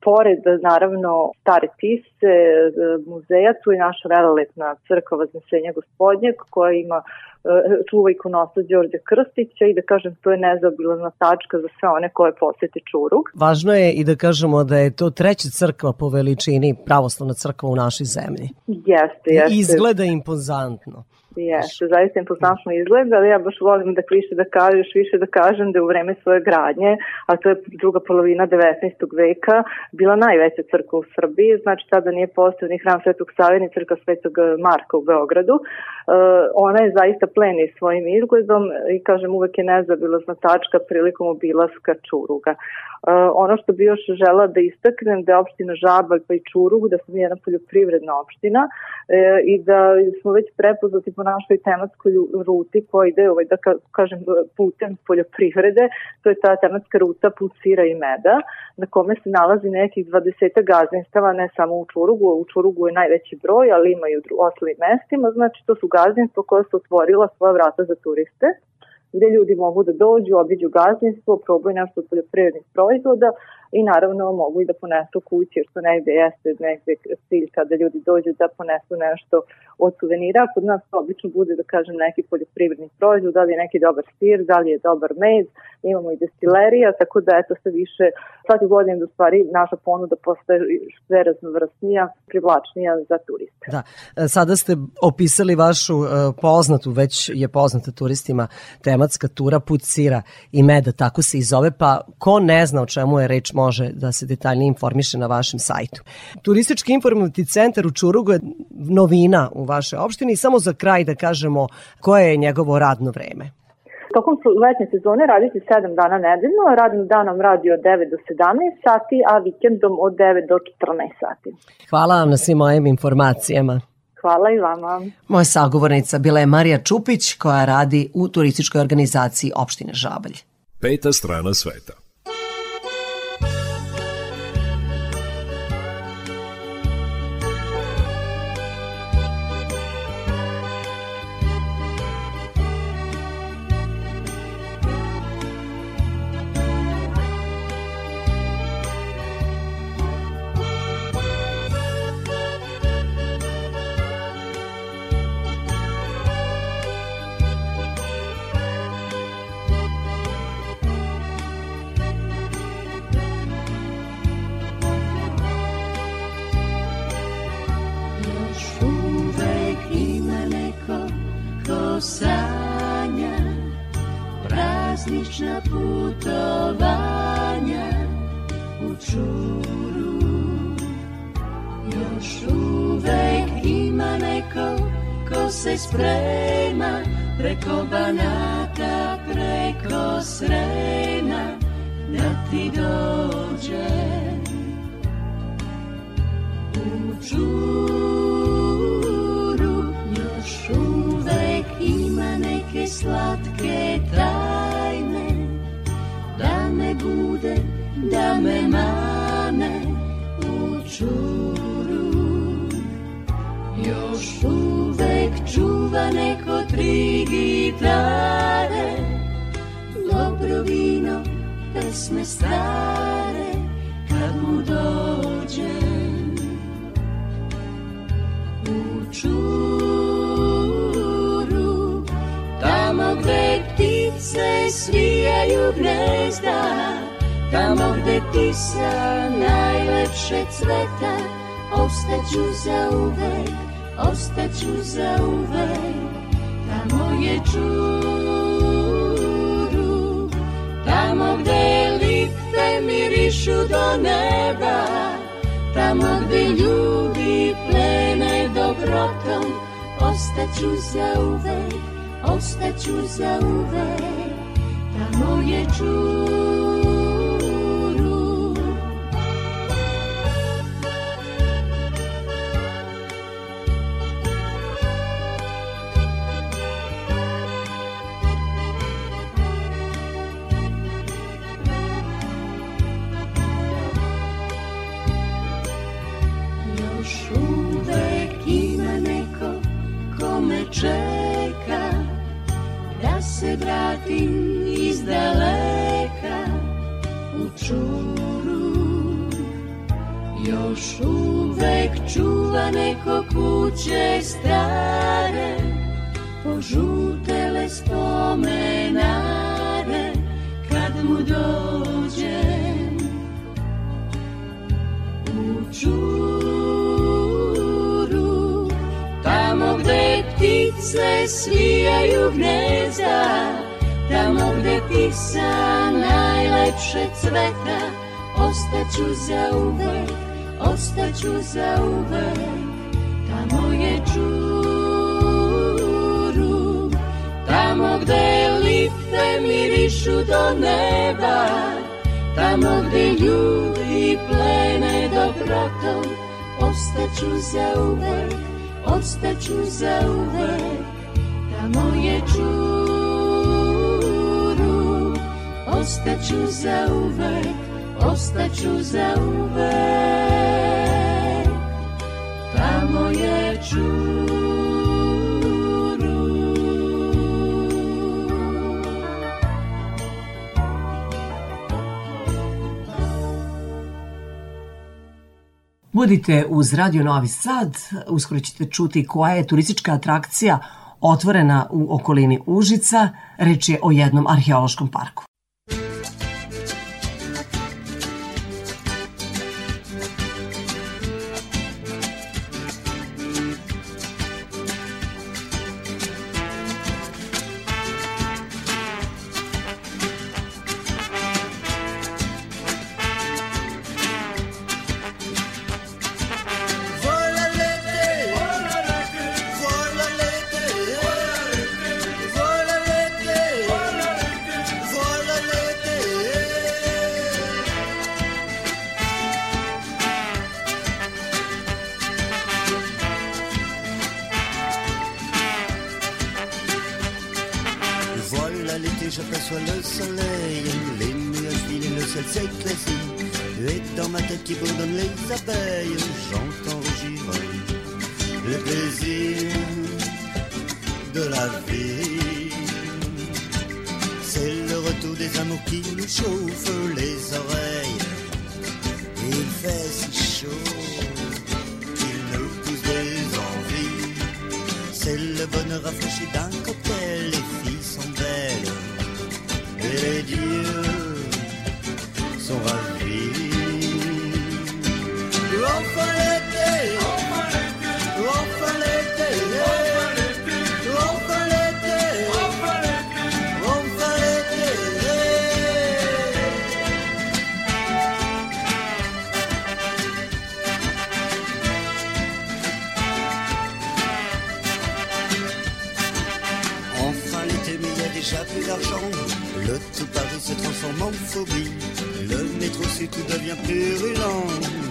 Pored, naravno, stare tise, e, muzeja, tu je naša velelepna crkva Vaznesenja gospodnjeg koja ima e, čuva ikonosta Đorđa Krstića i da kažem to je nezaobilazna tačka za sve one koje posete Čurug. Važno je i da kažemo da je to treća crkva po veličini, pravoslavna crkva u našoj zemlji. Jeste, jeste. I izgleda impozantno. Jeste, zaista impozantno izgleda, ali ja baš volim da više da kažeš, više da kažem da je u vreme svoje gradnje, a to je druga polovina 19. veka, bila najveća crkva u Srbiji, znači tada nije postao ni hram Svetog Save, ni crkva Svetog Marka u Beogradu. E, ona je zaista pleni svojim izgledom i kažem uvek je nezabilazna tačka prilikom obilaska Čuruga. E, ono što bi još žela da istaknem da je opština Žabalj pa i Čurug, da smo jedna poljoprivredna opština e, i da smo već prepoznati po našoj tematskoj ruti koja ide ovaj, da ka, kažem putem poljoprivrede, to je ta tematska ruta put sira i meda, na kome se nalazi nekih 20 gazdinstava, ne samo u Čurugu, u Čurugu je najveći broj, ali ima i u ostalim mestima, znači to su gazdinstva koja su otvorila svoja vrata za turiste gde ljudi mogu da dođu, obiđu gazdinstvo, probaju nešto od poljoprivrednih proizvoda i naravno mogu i da ponesu kući, jer to negde jeste negde cilj kada ljudi dođu da ponesu nešto od suvenira. Kod nas to obično bude, da kažem, neki poljoprivredni proizvod, da li je neki dobar sir, da li je dobar med, imamo i destilerija, tako da eto sve više svake godine da stvari naša ponuda postaje sve raznovrsnija, privlačnija za turiste. Da. E, Sada ste opisali vašu e, poznatu, već je poznata turistima tematska tura Put sira i meda, tako se i zove, pa ko ne zna o čemu je reč može da se detaljnije informiše na vašem sajtu. Turistički informativni centar u Čurugu je novina u vašoj opštini i samo za kraj da kažemo koje je njegovo radno vreme. Tokom letnje sezone radite 7 dana nedeljno, radnim danom radi od 9 do 17 sati, a vikendom od 9 do 14 sati. Hvala vam na svim mojim informacijama. Hvala i vama. Moja sagovornica bila je Marija Čupić koja radi u turističkoj organizaciji opštine Žabalj. Peta strana sveta. Yeah. ću zauvek Tamo je čuru Tamo gde lipe mirišu do neba Tamo gde ljudi plene dobrotom Ostaću zauvek, ostaću zauvek Tamo je čuru Ostaću zauvek, ostaću zauvek moje Budite uz Radio Novi Sad, uskoro ćete čuti koja je turistička atrakcija otvorena u okolini Užica, reč je o jednom arheološkom parku. Déjà plus d'argent. Le tout Paris se transforme en phobie. Le métro si tout devient purulent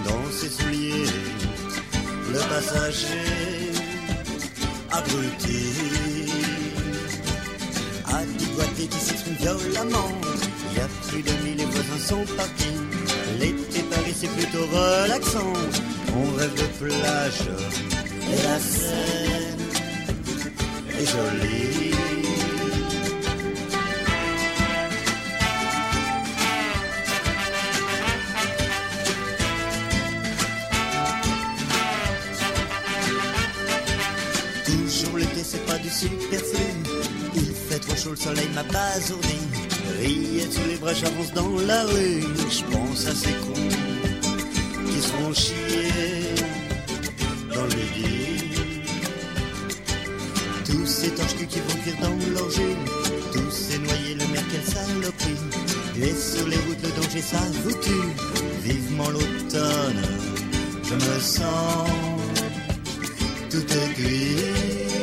dans ses souliers. Le passager abruti a dégoûté qui s'exprime violemment. Il y a plus de mille, les voisins sont partis. L'été Paris c'est plutôt relaxant. On rêve de plage et la Seine est jolie. Pas du superflu. Il fait trop chaud, le soleil m'a basourdi. Rillettes sous les bras, j'avance dans la rue. Je pense à ces cons qui seront chiés dans le lit. Tous ces torches qui vont cuire dans jus. Tous ces noyés, le mer, quelle saloperie. Et sur les routes, le danger, ça vous tue. Vivement l'automne, je me sens tout aiguille.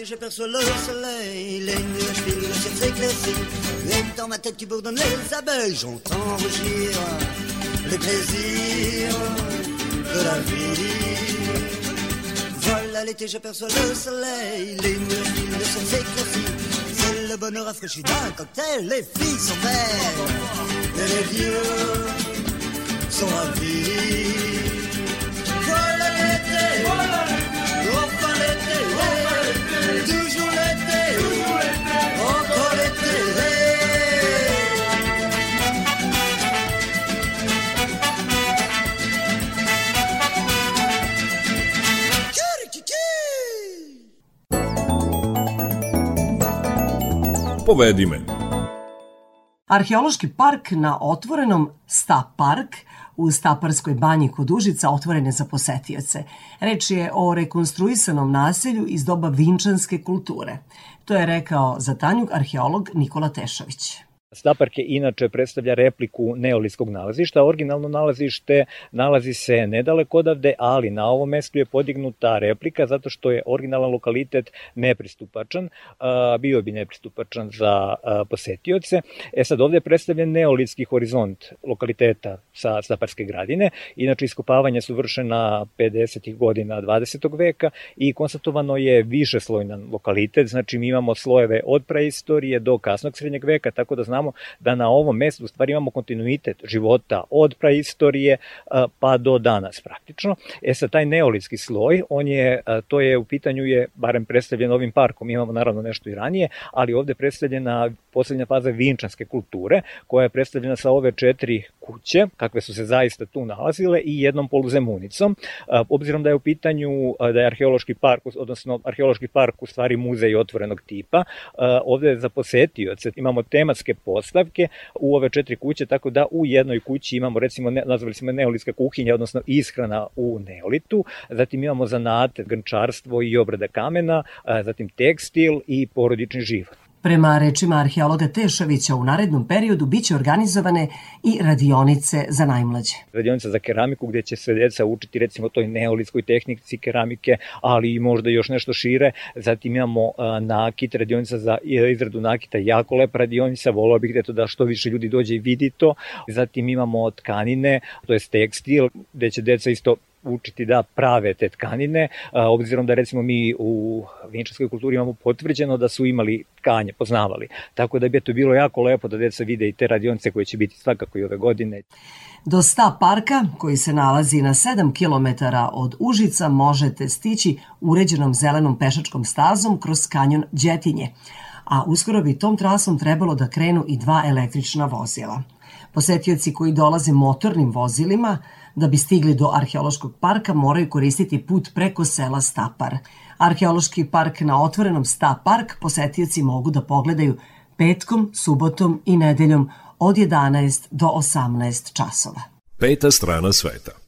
L'été, j'aperçois le soleil, les nuages filent, le ciel s'éclaircit. Et dans ma tête qui bourdonne les abeilles, j'entends rugir les plaisirs de la vie. Voilà l'été, j'aperçois le soleil, les nuages filent, le ciel s'éclaircit. C'est le bonheur rafraîchi d'un cocktail, les filles sont belles, et les vieux sont ravis. Povedi me. Arheološki park na otvorenom Sta Park u Staparskoj banji kod Užica otvoren je za posetioce. Reč je o rekonstruisanom naselju iz doba vinčanske kulture. To je rekao za Tanjug arheolog Nikola Tešović. Staparke inače predstavlja repliku neolitskog nalazišta. Originalno nalazište nalazi se nedaleko odavde, ali na ovom mestu je podignuta replika zato što je originalan lokalitet nepristupačan, bio bi nepristupačan za posetioce. E sad ovde je predstavljen neolitski horizont lokaliteta sa Staparske gradine. Inače iskopavanja su vršena 50. godina 20. veka i konstatovano je višeslojnan lokalitet, znači mi imamo slojeve od preistorije do kasnog srednjeg veka, tako da znamo da na ovom mestu stvari imamo kontinuitet života od praistorije a, pa do danas praktično. E sad taj neolitski sloj, on je, a, to je u pitanju je barem predstavljen ovim parkom, imamo naravno nešto i ranije, ali ovde je predstavljena poslednja faza vinčanske kulture, koja je predstavljena sa ove četiri kuće, kakve su se zaista tu nalazile, i jednom poluzemunicom. Obzirom da je u pitanju da je arheološki park, odnosno arheološki park u stvari muzej otvorenog tipa, ovde za posetioce imamo tematske postavke u ove četiri kuće, tako da u jednoj kući imamo recimo, nazvali smo je neolitska kuhinja, odnosno ishrana u neolitu, zatim imamo zanate, grnčarstvo i obrada kamena, zatim tekstil i porodični život. Prema rečima arheologa Tešovića, u narednom periodu biće organizovane i radionice za najmlađe. radionica za keramiku gde će se deca učiti recimo toj neolitskoj tehnici keramike, ali i možda još nešto šire. Zatim imamo nakit, radionica za izradu nakita, jako lepa radionica, volao bih da to da što više ljudi dođe i vidi to. Zatim imamo tkanine, to je tekstil, gde će deca isto učiti da prave te tkanine, obzirom da recimo mi u vinčarskoj kulturi imamo potvrđeno da su imali tkanje, poznavali. Tako da bi to bilo jako lepo da deca vide i te radionice koje će biti svakako i ove godine. Do sta parka, koji se nalazi na 7 km od Užica, možete stići uređenom zelenom pešačkom stazom kroz kanjon Đetinje, a uskoro bi tom trasom trebalo da krenu i dva električna vozila. Posetioci koji dolaze motornim vozilima da bi stigli do arheološkog parka moraju koristiti put preko sela Stapar. Arheološki park na otvorenom Sta park posetioci mogu da pogledaju petkom, subotom i nedeljom od 11 do 18 časova. Peta strana sveta.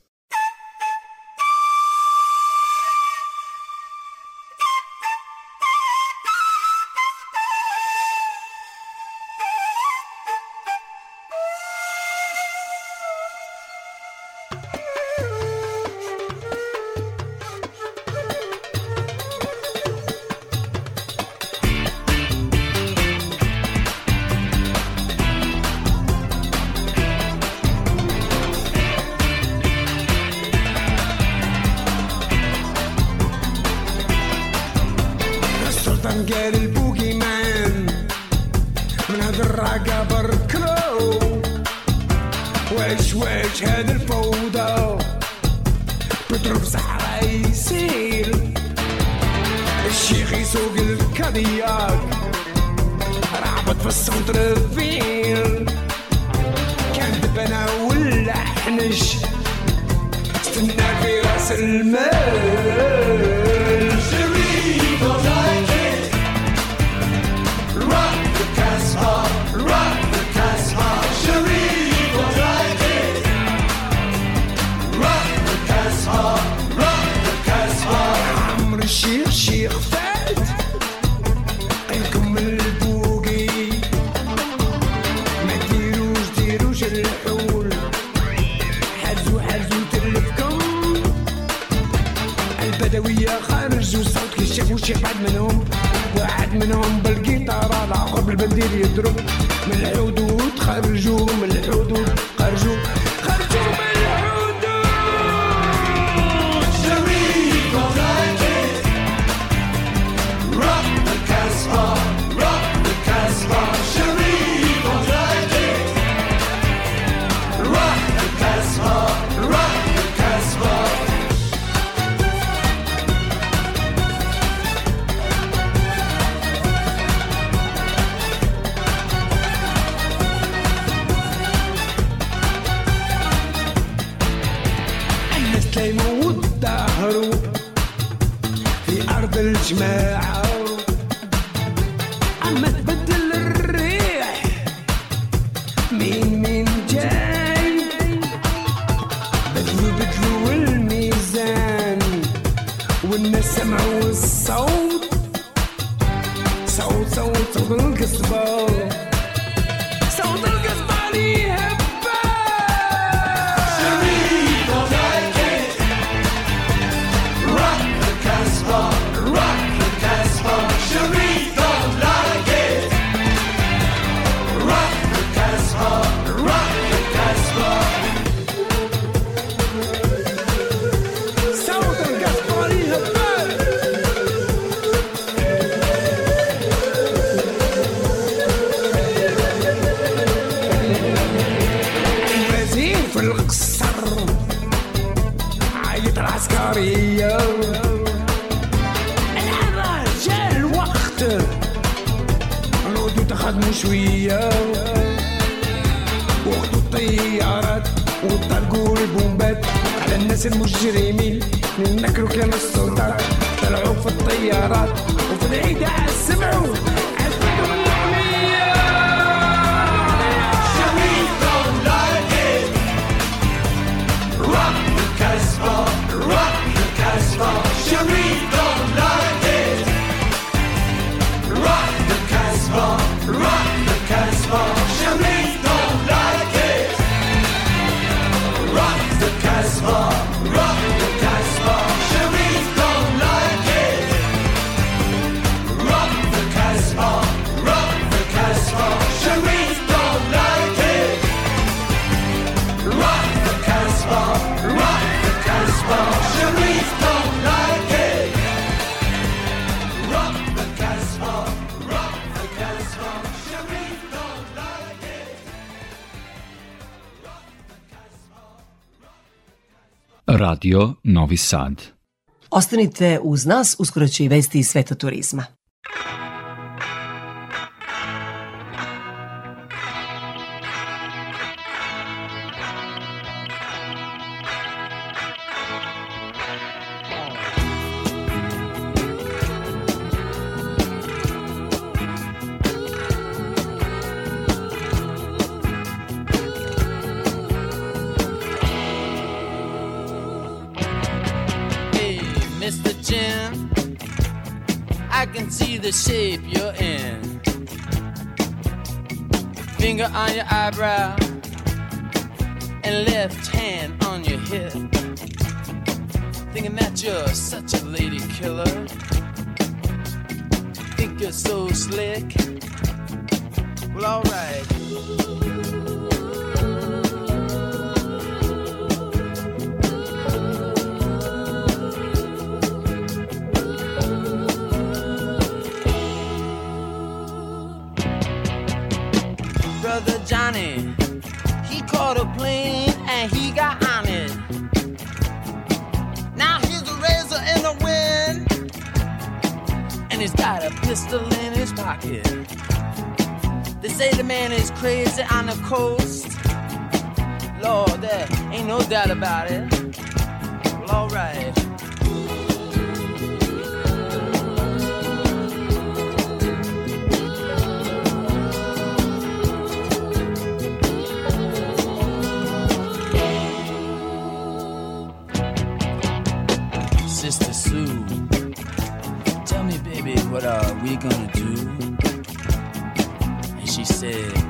سيموت دهرو في أرض الجماعة. Radio Novi Sad. Ostanite uz nas, uskoro će i vesti iz sveta turizma. He's got a pistol in his pocket. They say the man is crazy on the coast. Lord, there ain't no doubt about it. Well, alright. Baby, what are we gonna do? And she said,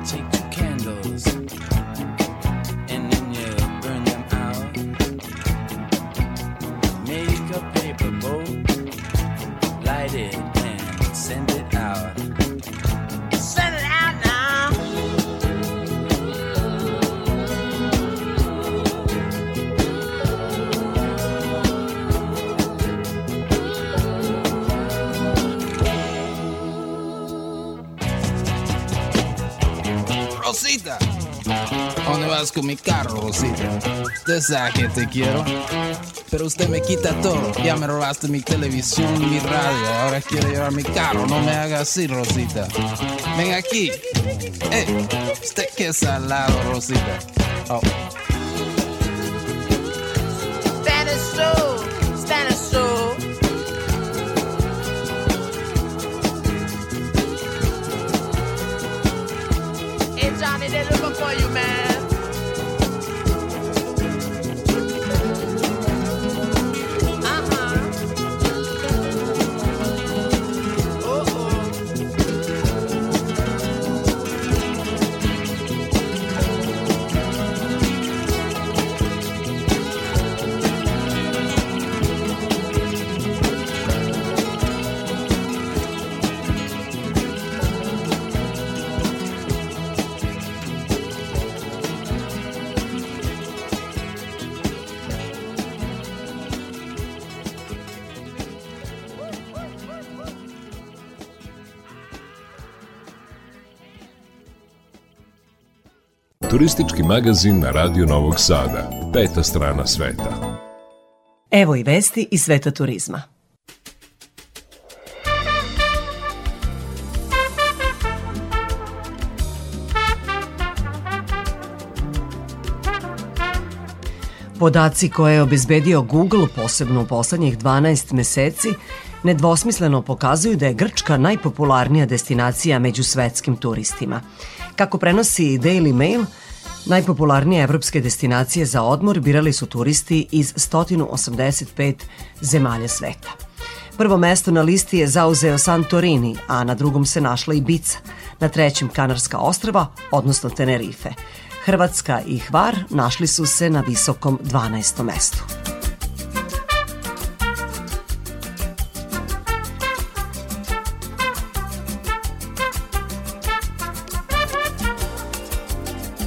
¿dónde vas con mi carro, Rosita? Usted sabe que te quiero, pero usted me quita todo. Ya me robaste mi televisión, mi radio, ahora quiere llevar mi carro. No me haga así, Rosita. Ven aquí. Eh, usted que salado, Rosita. Oh. Hey, look for you, man. Turistički magazin na Radio Novog Sada. Peta strana sveta. Evo i vesti iz sveta turizma. Podaci koje je obezbedio Google, posebno u poslednjih 12 meseci, nedvosmisleno pokazuju da je Grčka najpopularnija destinacija među svetskim turistima. Kako prenosi Daily Mail, najpopularnije evropske destinacije za odmor birali su turisti iz 185 zemalja sveta. Prvo mesto na listi je zauzeo Santorini, a na drugom se našla Ibiza, na trećem Kanarska ostrava, odnosno Tenerife. Hrvatska i Hvar našli su se na visokom 12. mestu.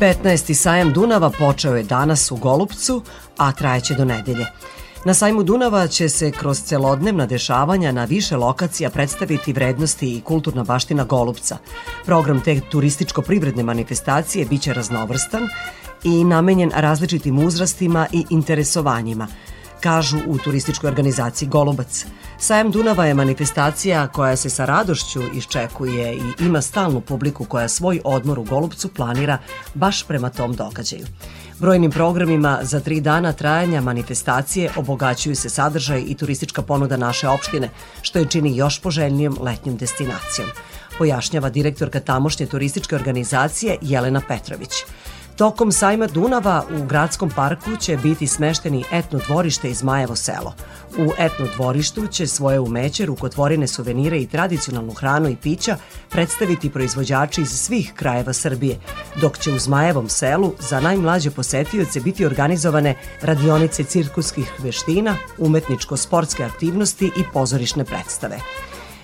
Petnaesti sajam Dunava počeo je danas u Golubcu, a trajeće do nedelje. Na sajmu Dunava će se kroz celodnevna dešavanja na više lokacija predstaviti vrednosti i kulturna baština Golubca. Program te turističko-privredne manifestacije biće raznovrstan i namenjen različitim uzrastima i interesovanjima, kažu u turističkoj organizaciji Golubac. Sajam Dunava je manifestacija koja se sa radošću iščekuje i ima stalnu publiku koja svoj odmor u Golubcu planira baš prema tom događaju. Brojnim programima za tri dana trajanja manifestacije obogaćuju se sadržaj i turistička ponuda naše opštine, što je čini još poželjnijom letnjom destinacijom, pojašnjava direktorka tamošnje turističke organizacije Jelena Petrović. Tokom sajma Dunava u gradskom parku će biti smešteni etno dvorište iz Majevo selo. U etno dvorištu će svoje umeće, rukotvorine suvenire i tradicionalnu hranu i pića predstaviti proizvođači iz svih krajeva Srbije, dok će u Zmajevom selu za najmlađe posetioce biti organizovane radionice cirkuskih veština, umetničko-sportske aktivnosti i pozorišne predstave.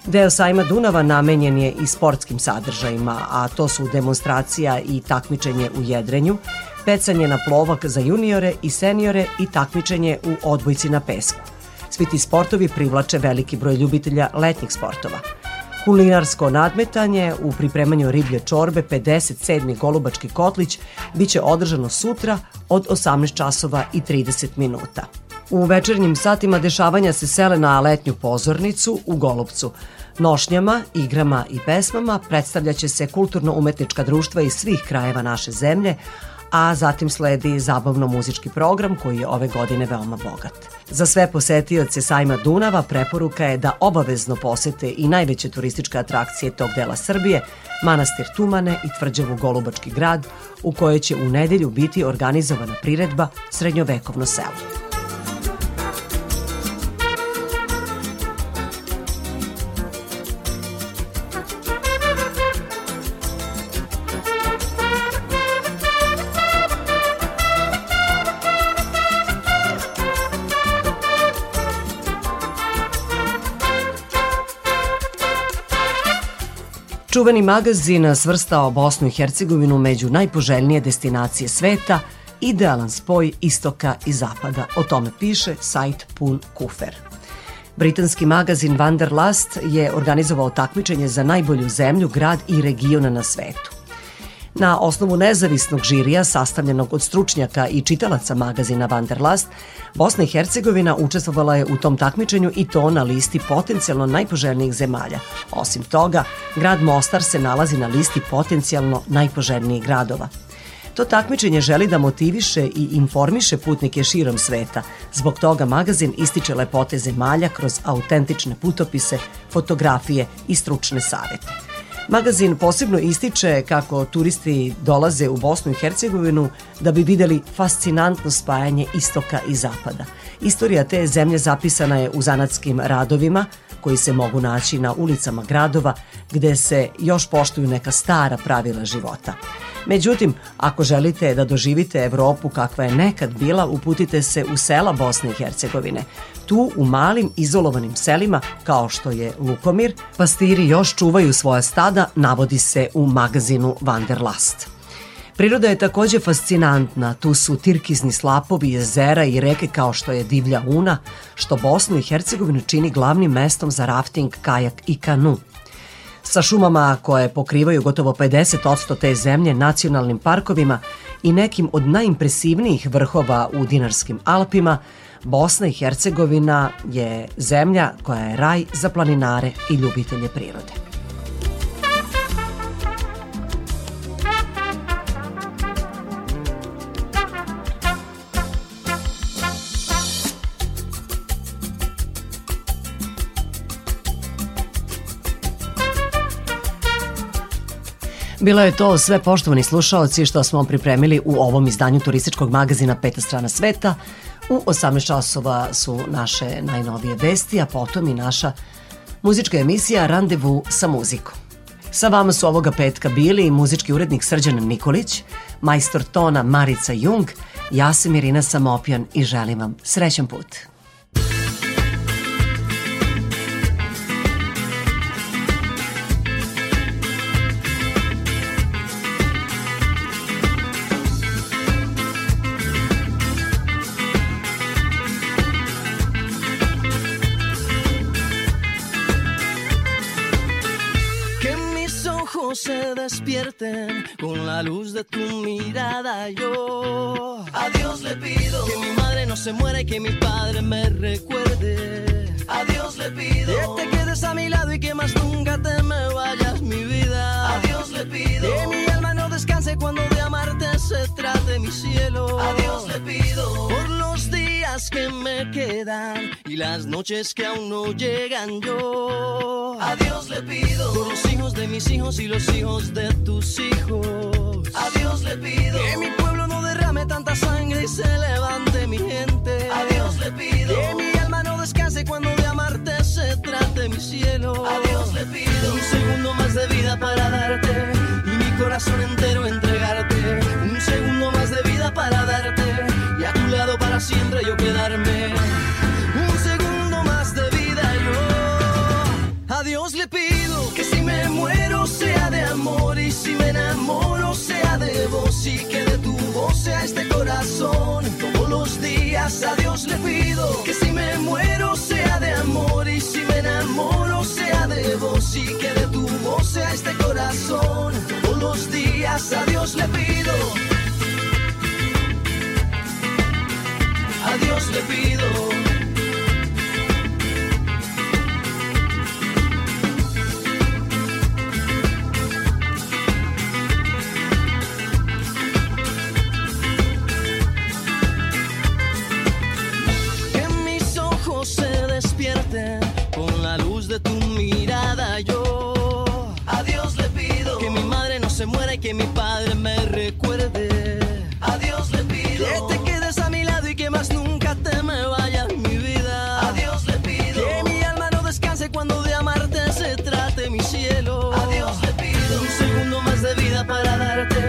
Deo sajma Dunava namenjen je i sportskim sadržajima, a to su demonstracija i takmičenje u jedrenju, pecanje na plovak za juniore i seniore i takmičenje u odbojci na pesku. Svi ti sportovi privlače veliki broj ljubitelja letnjih sportova. Kulinarsko nadmetanje u pripremanju riblje čorbe 57. Golubački kotlić biće održano sutra od 18 časova i 30 minuta. U večernjim satima dešavanja se sele na letnju pozornicu u Golubcu. Nošnjama, igrama i pesmama predstavljaće se kulturno-umetnička društva iz svih krajeva naše zemlje, a zatim sledi zabavno-muzički program koji je ove godine veoma bogat. Za sve posetioce sajma Dunava preporuka je da obavezno posete i najveće turističke atrakcije tog dela Srbije, manastir Tumane i tvrđavu Golubački grad, u kojoj će u nedelju biti organizovana priredba Srednjovekovno selo. Čuveni magazin svrstao Bosnu i Hercegovinu među najpoželjnije destinacije sveta, idealan spoj istoka i zapada. O tome piše sajt Pun Kufer. Britanski magazin Wanderlust je organizovao takmičenje za najbolju zemlju, grad i regiona na svetu. Na osnovu nezavisnog žirija sastavljenog od stručnjaka i čitalaca magazina Wanderlust, Bosna i Hercegovina učestvovala je u tom takmičenju i to na listi potencijalno najpoželjnijih zemalja. Osim toga, grad Mostar se nalazi na listi potencijalno najpoželjnijih gradova. To takmičenje želi da motiviše i informiše putnike širom sveta. Zbog toga magazin ističe lepote zemalja kroz autentične putopise, fotografije i stručne savete. Magazin posebno ističe kako turisti dolaze u Bosnu i Hercegovinu da bi videli fascinantno spajanje istoka i zapada. Istorija te zemlje zapisana je u zanatskim radovima koji se mogu naći na ulicama gradova gde se još poštuju neka stara pravila života. Međutim, ako želite da doživite Evropu kakva je nekad bila, uputite se u sela Bosne i Hercegovine. Tu u malim izolovanim selima, kao što je Lukomir, pastiri još čuvaju svoja stada, navodi se u magazinu Wanderlust. Priroda je takođe fascinantna, tu su tirkizni slapovi, jezera i reke kao što je Divlja Una, što Bosnu i Hercegovinu čini glavnim mestom za rafting, kajak i kanu – sa šumama koje pokrivaju gotovo 50% te zemlje, nacionalnim parkovima i nekim od najimpresivnijih vrhova u Dinarskim Alpima, Bosna i Hercegovina je zemlja koja je raj za planinare i ljubitelje prirode. Bilo je to sve poštovani slušaoci što smo pripremili u ovom izdanju turističkog magazina Peta strana sveta. U 18 časova su naše najnovije vesti, a potom i naša muzička emisija Randevu sa muzikom. Sa vama su ovoga petka bili muzički urednik Srđan Nikolić, majstor tona Marica Jung, ja sam Irina Samopjan i želim vam srećan put. Despierten con la luz de tu mirada. Yo a Dios le pido que mi madre no se muera y que mi padre me recuerde. A Dios le pido que te quedes a mi lado y que más nunca te me vayas, mi vida. A Dios le pido que mi alma no descanse cuando de amarte se trate mi cielo. A Dios le pido por los días que me quedan y las noches que aún no llegan yo. A Dios le pido por los hijos de mis hijos y los hijos de tus hijos. A Dios le pido que mi pueblo no derrame tanta sangre y se levante mi gente. A Dios le pido que mi alma no descanse cuando de amarte se trate mi cielo. A Dios le pido un segundo más de vida para darte corazón entero entregarte. Un segundo más de vida para darte y a tu lado para siempre yo quedarme. Un segundo más de vida yo. A Dios le pido enamoro sea de vos y que de tu voz sea este corazón. Todos los días a Dios le pido que si me muero sea de amor y si me enamoro sea de vos y que de corazón. Todos los días a Dios le pido. A Dios le pido. De tu mirada. Yo a Dios le pido que mi madre no se muera y que mi padre me recuerde. A Dios le pido que te quedes a mi lado y que más nunca te me vayas mi vida. A Dios le pido que mi alma no descanse cuando de amarte se trate mi cielo. A Dios le pido un segundo más de vida para darte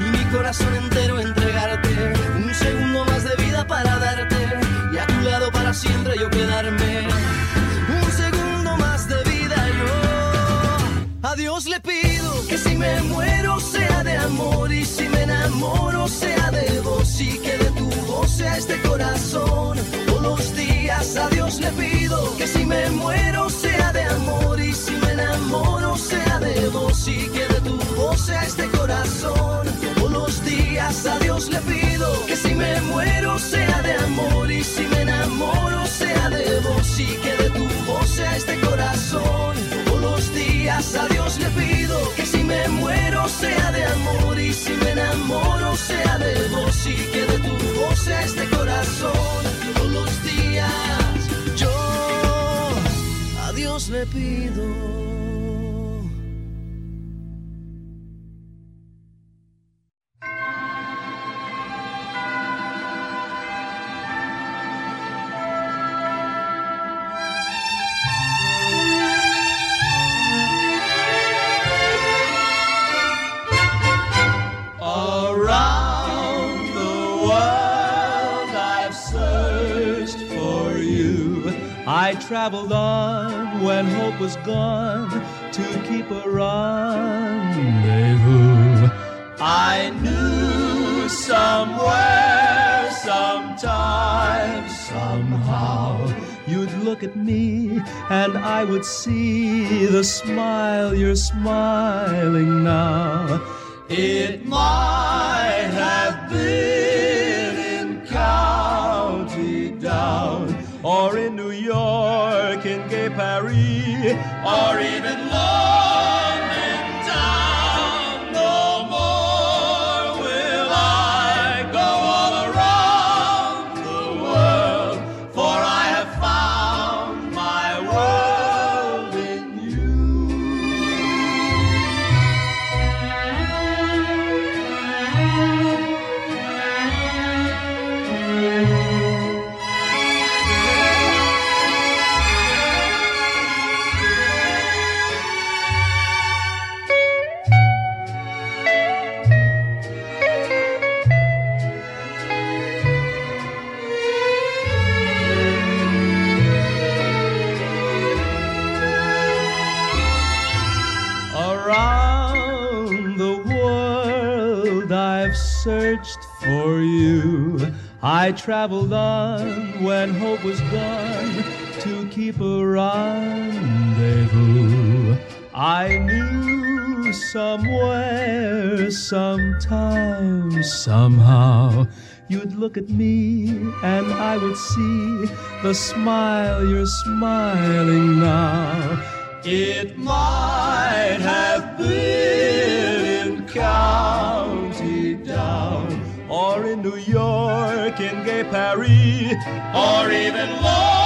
y mi corazón entero entregarte. Un segundo más de vida para darte y a tu lado para siempre yo quedarme. A Dios le pido que si me muero sea de amor y si me enamoro sea de vos y que de tu voz sea este corazón. Todos los días a Dios le pido que si me muero sea de amor y si me enamoro sea de vos y que de tu voz sea este corazón. Todos los días a Dios le pido que si me muero sea de amor y si me enamoro sea de vos y que de tu voz sea este corazón. A Dios le pido que si me muero sea de amor y si me enamoro sea de vos y que de tu voz este corazón. Todos los días yo a Dios le pido. Traveled on when hope was gone to keep a rendezvous. I knew somewhere, sometime, somehow, you'd look at me and I would see the smile you're smiling now. It might traveled on when hope was gone to keep a rendezvous. I knew somewhere, sometime, somehow, you'd look at me and I would see the smile you're smiling now. It might have been in Down, or in New York, in Gay Paris, or even London.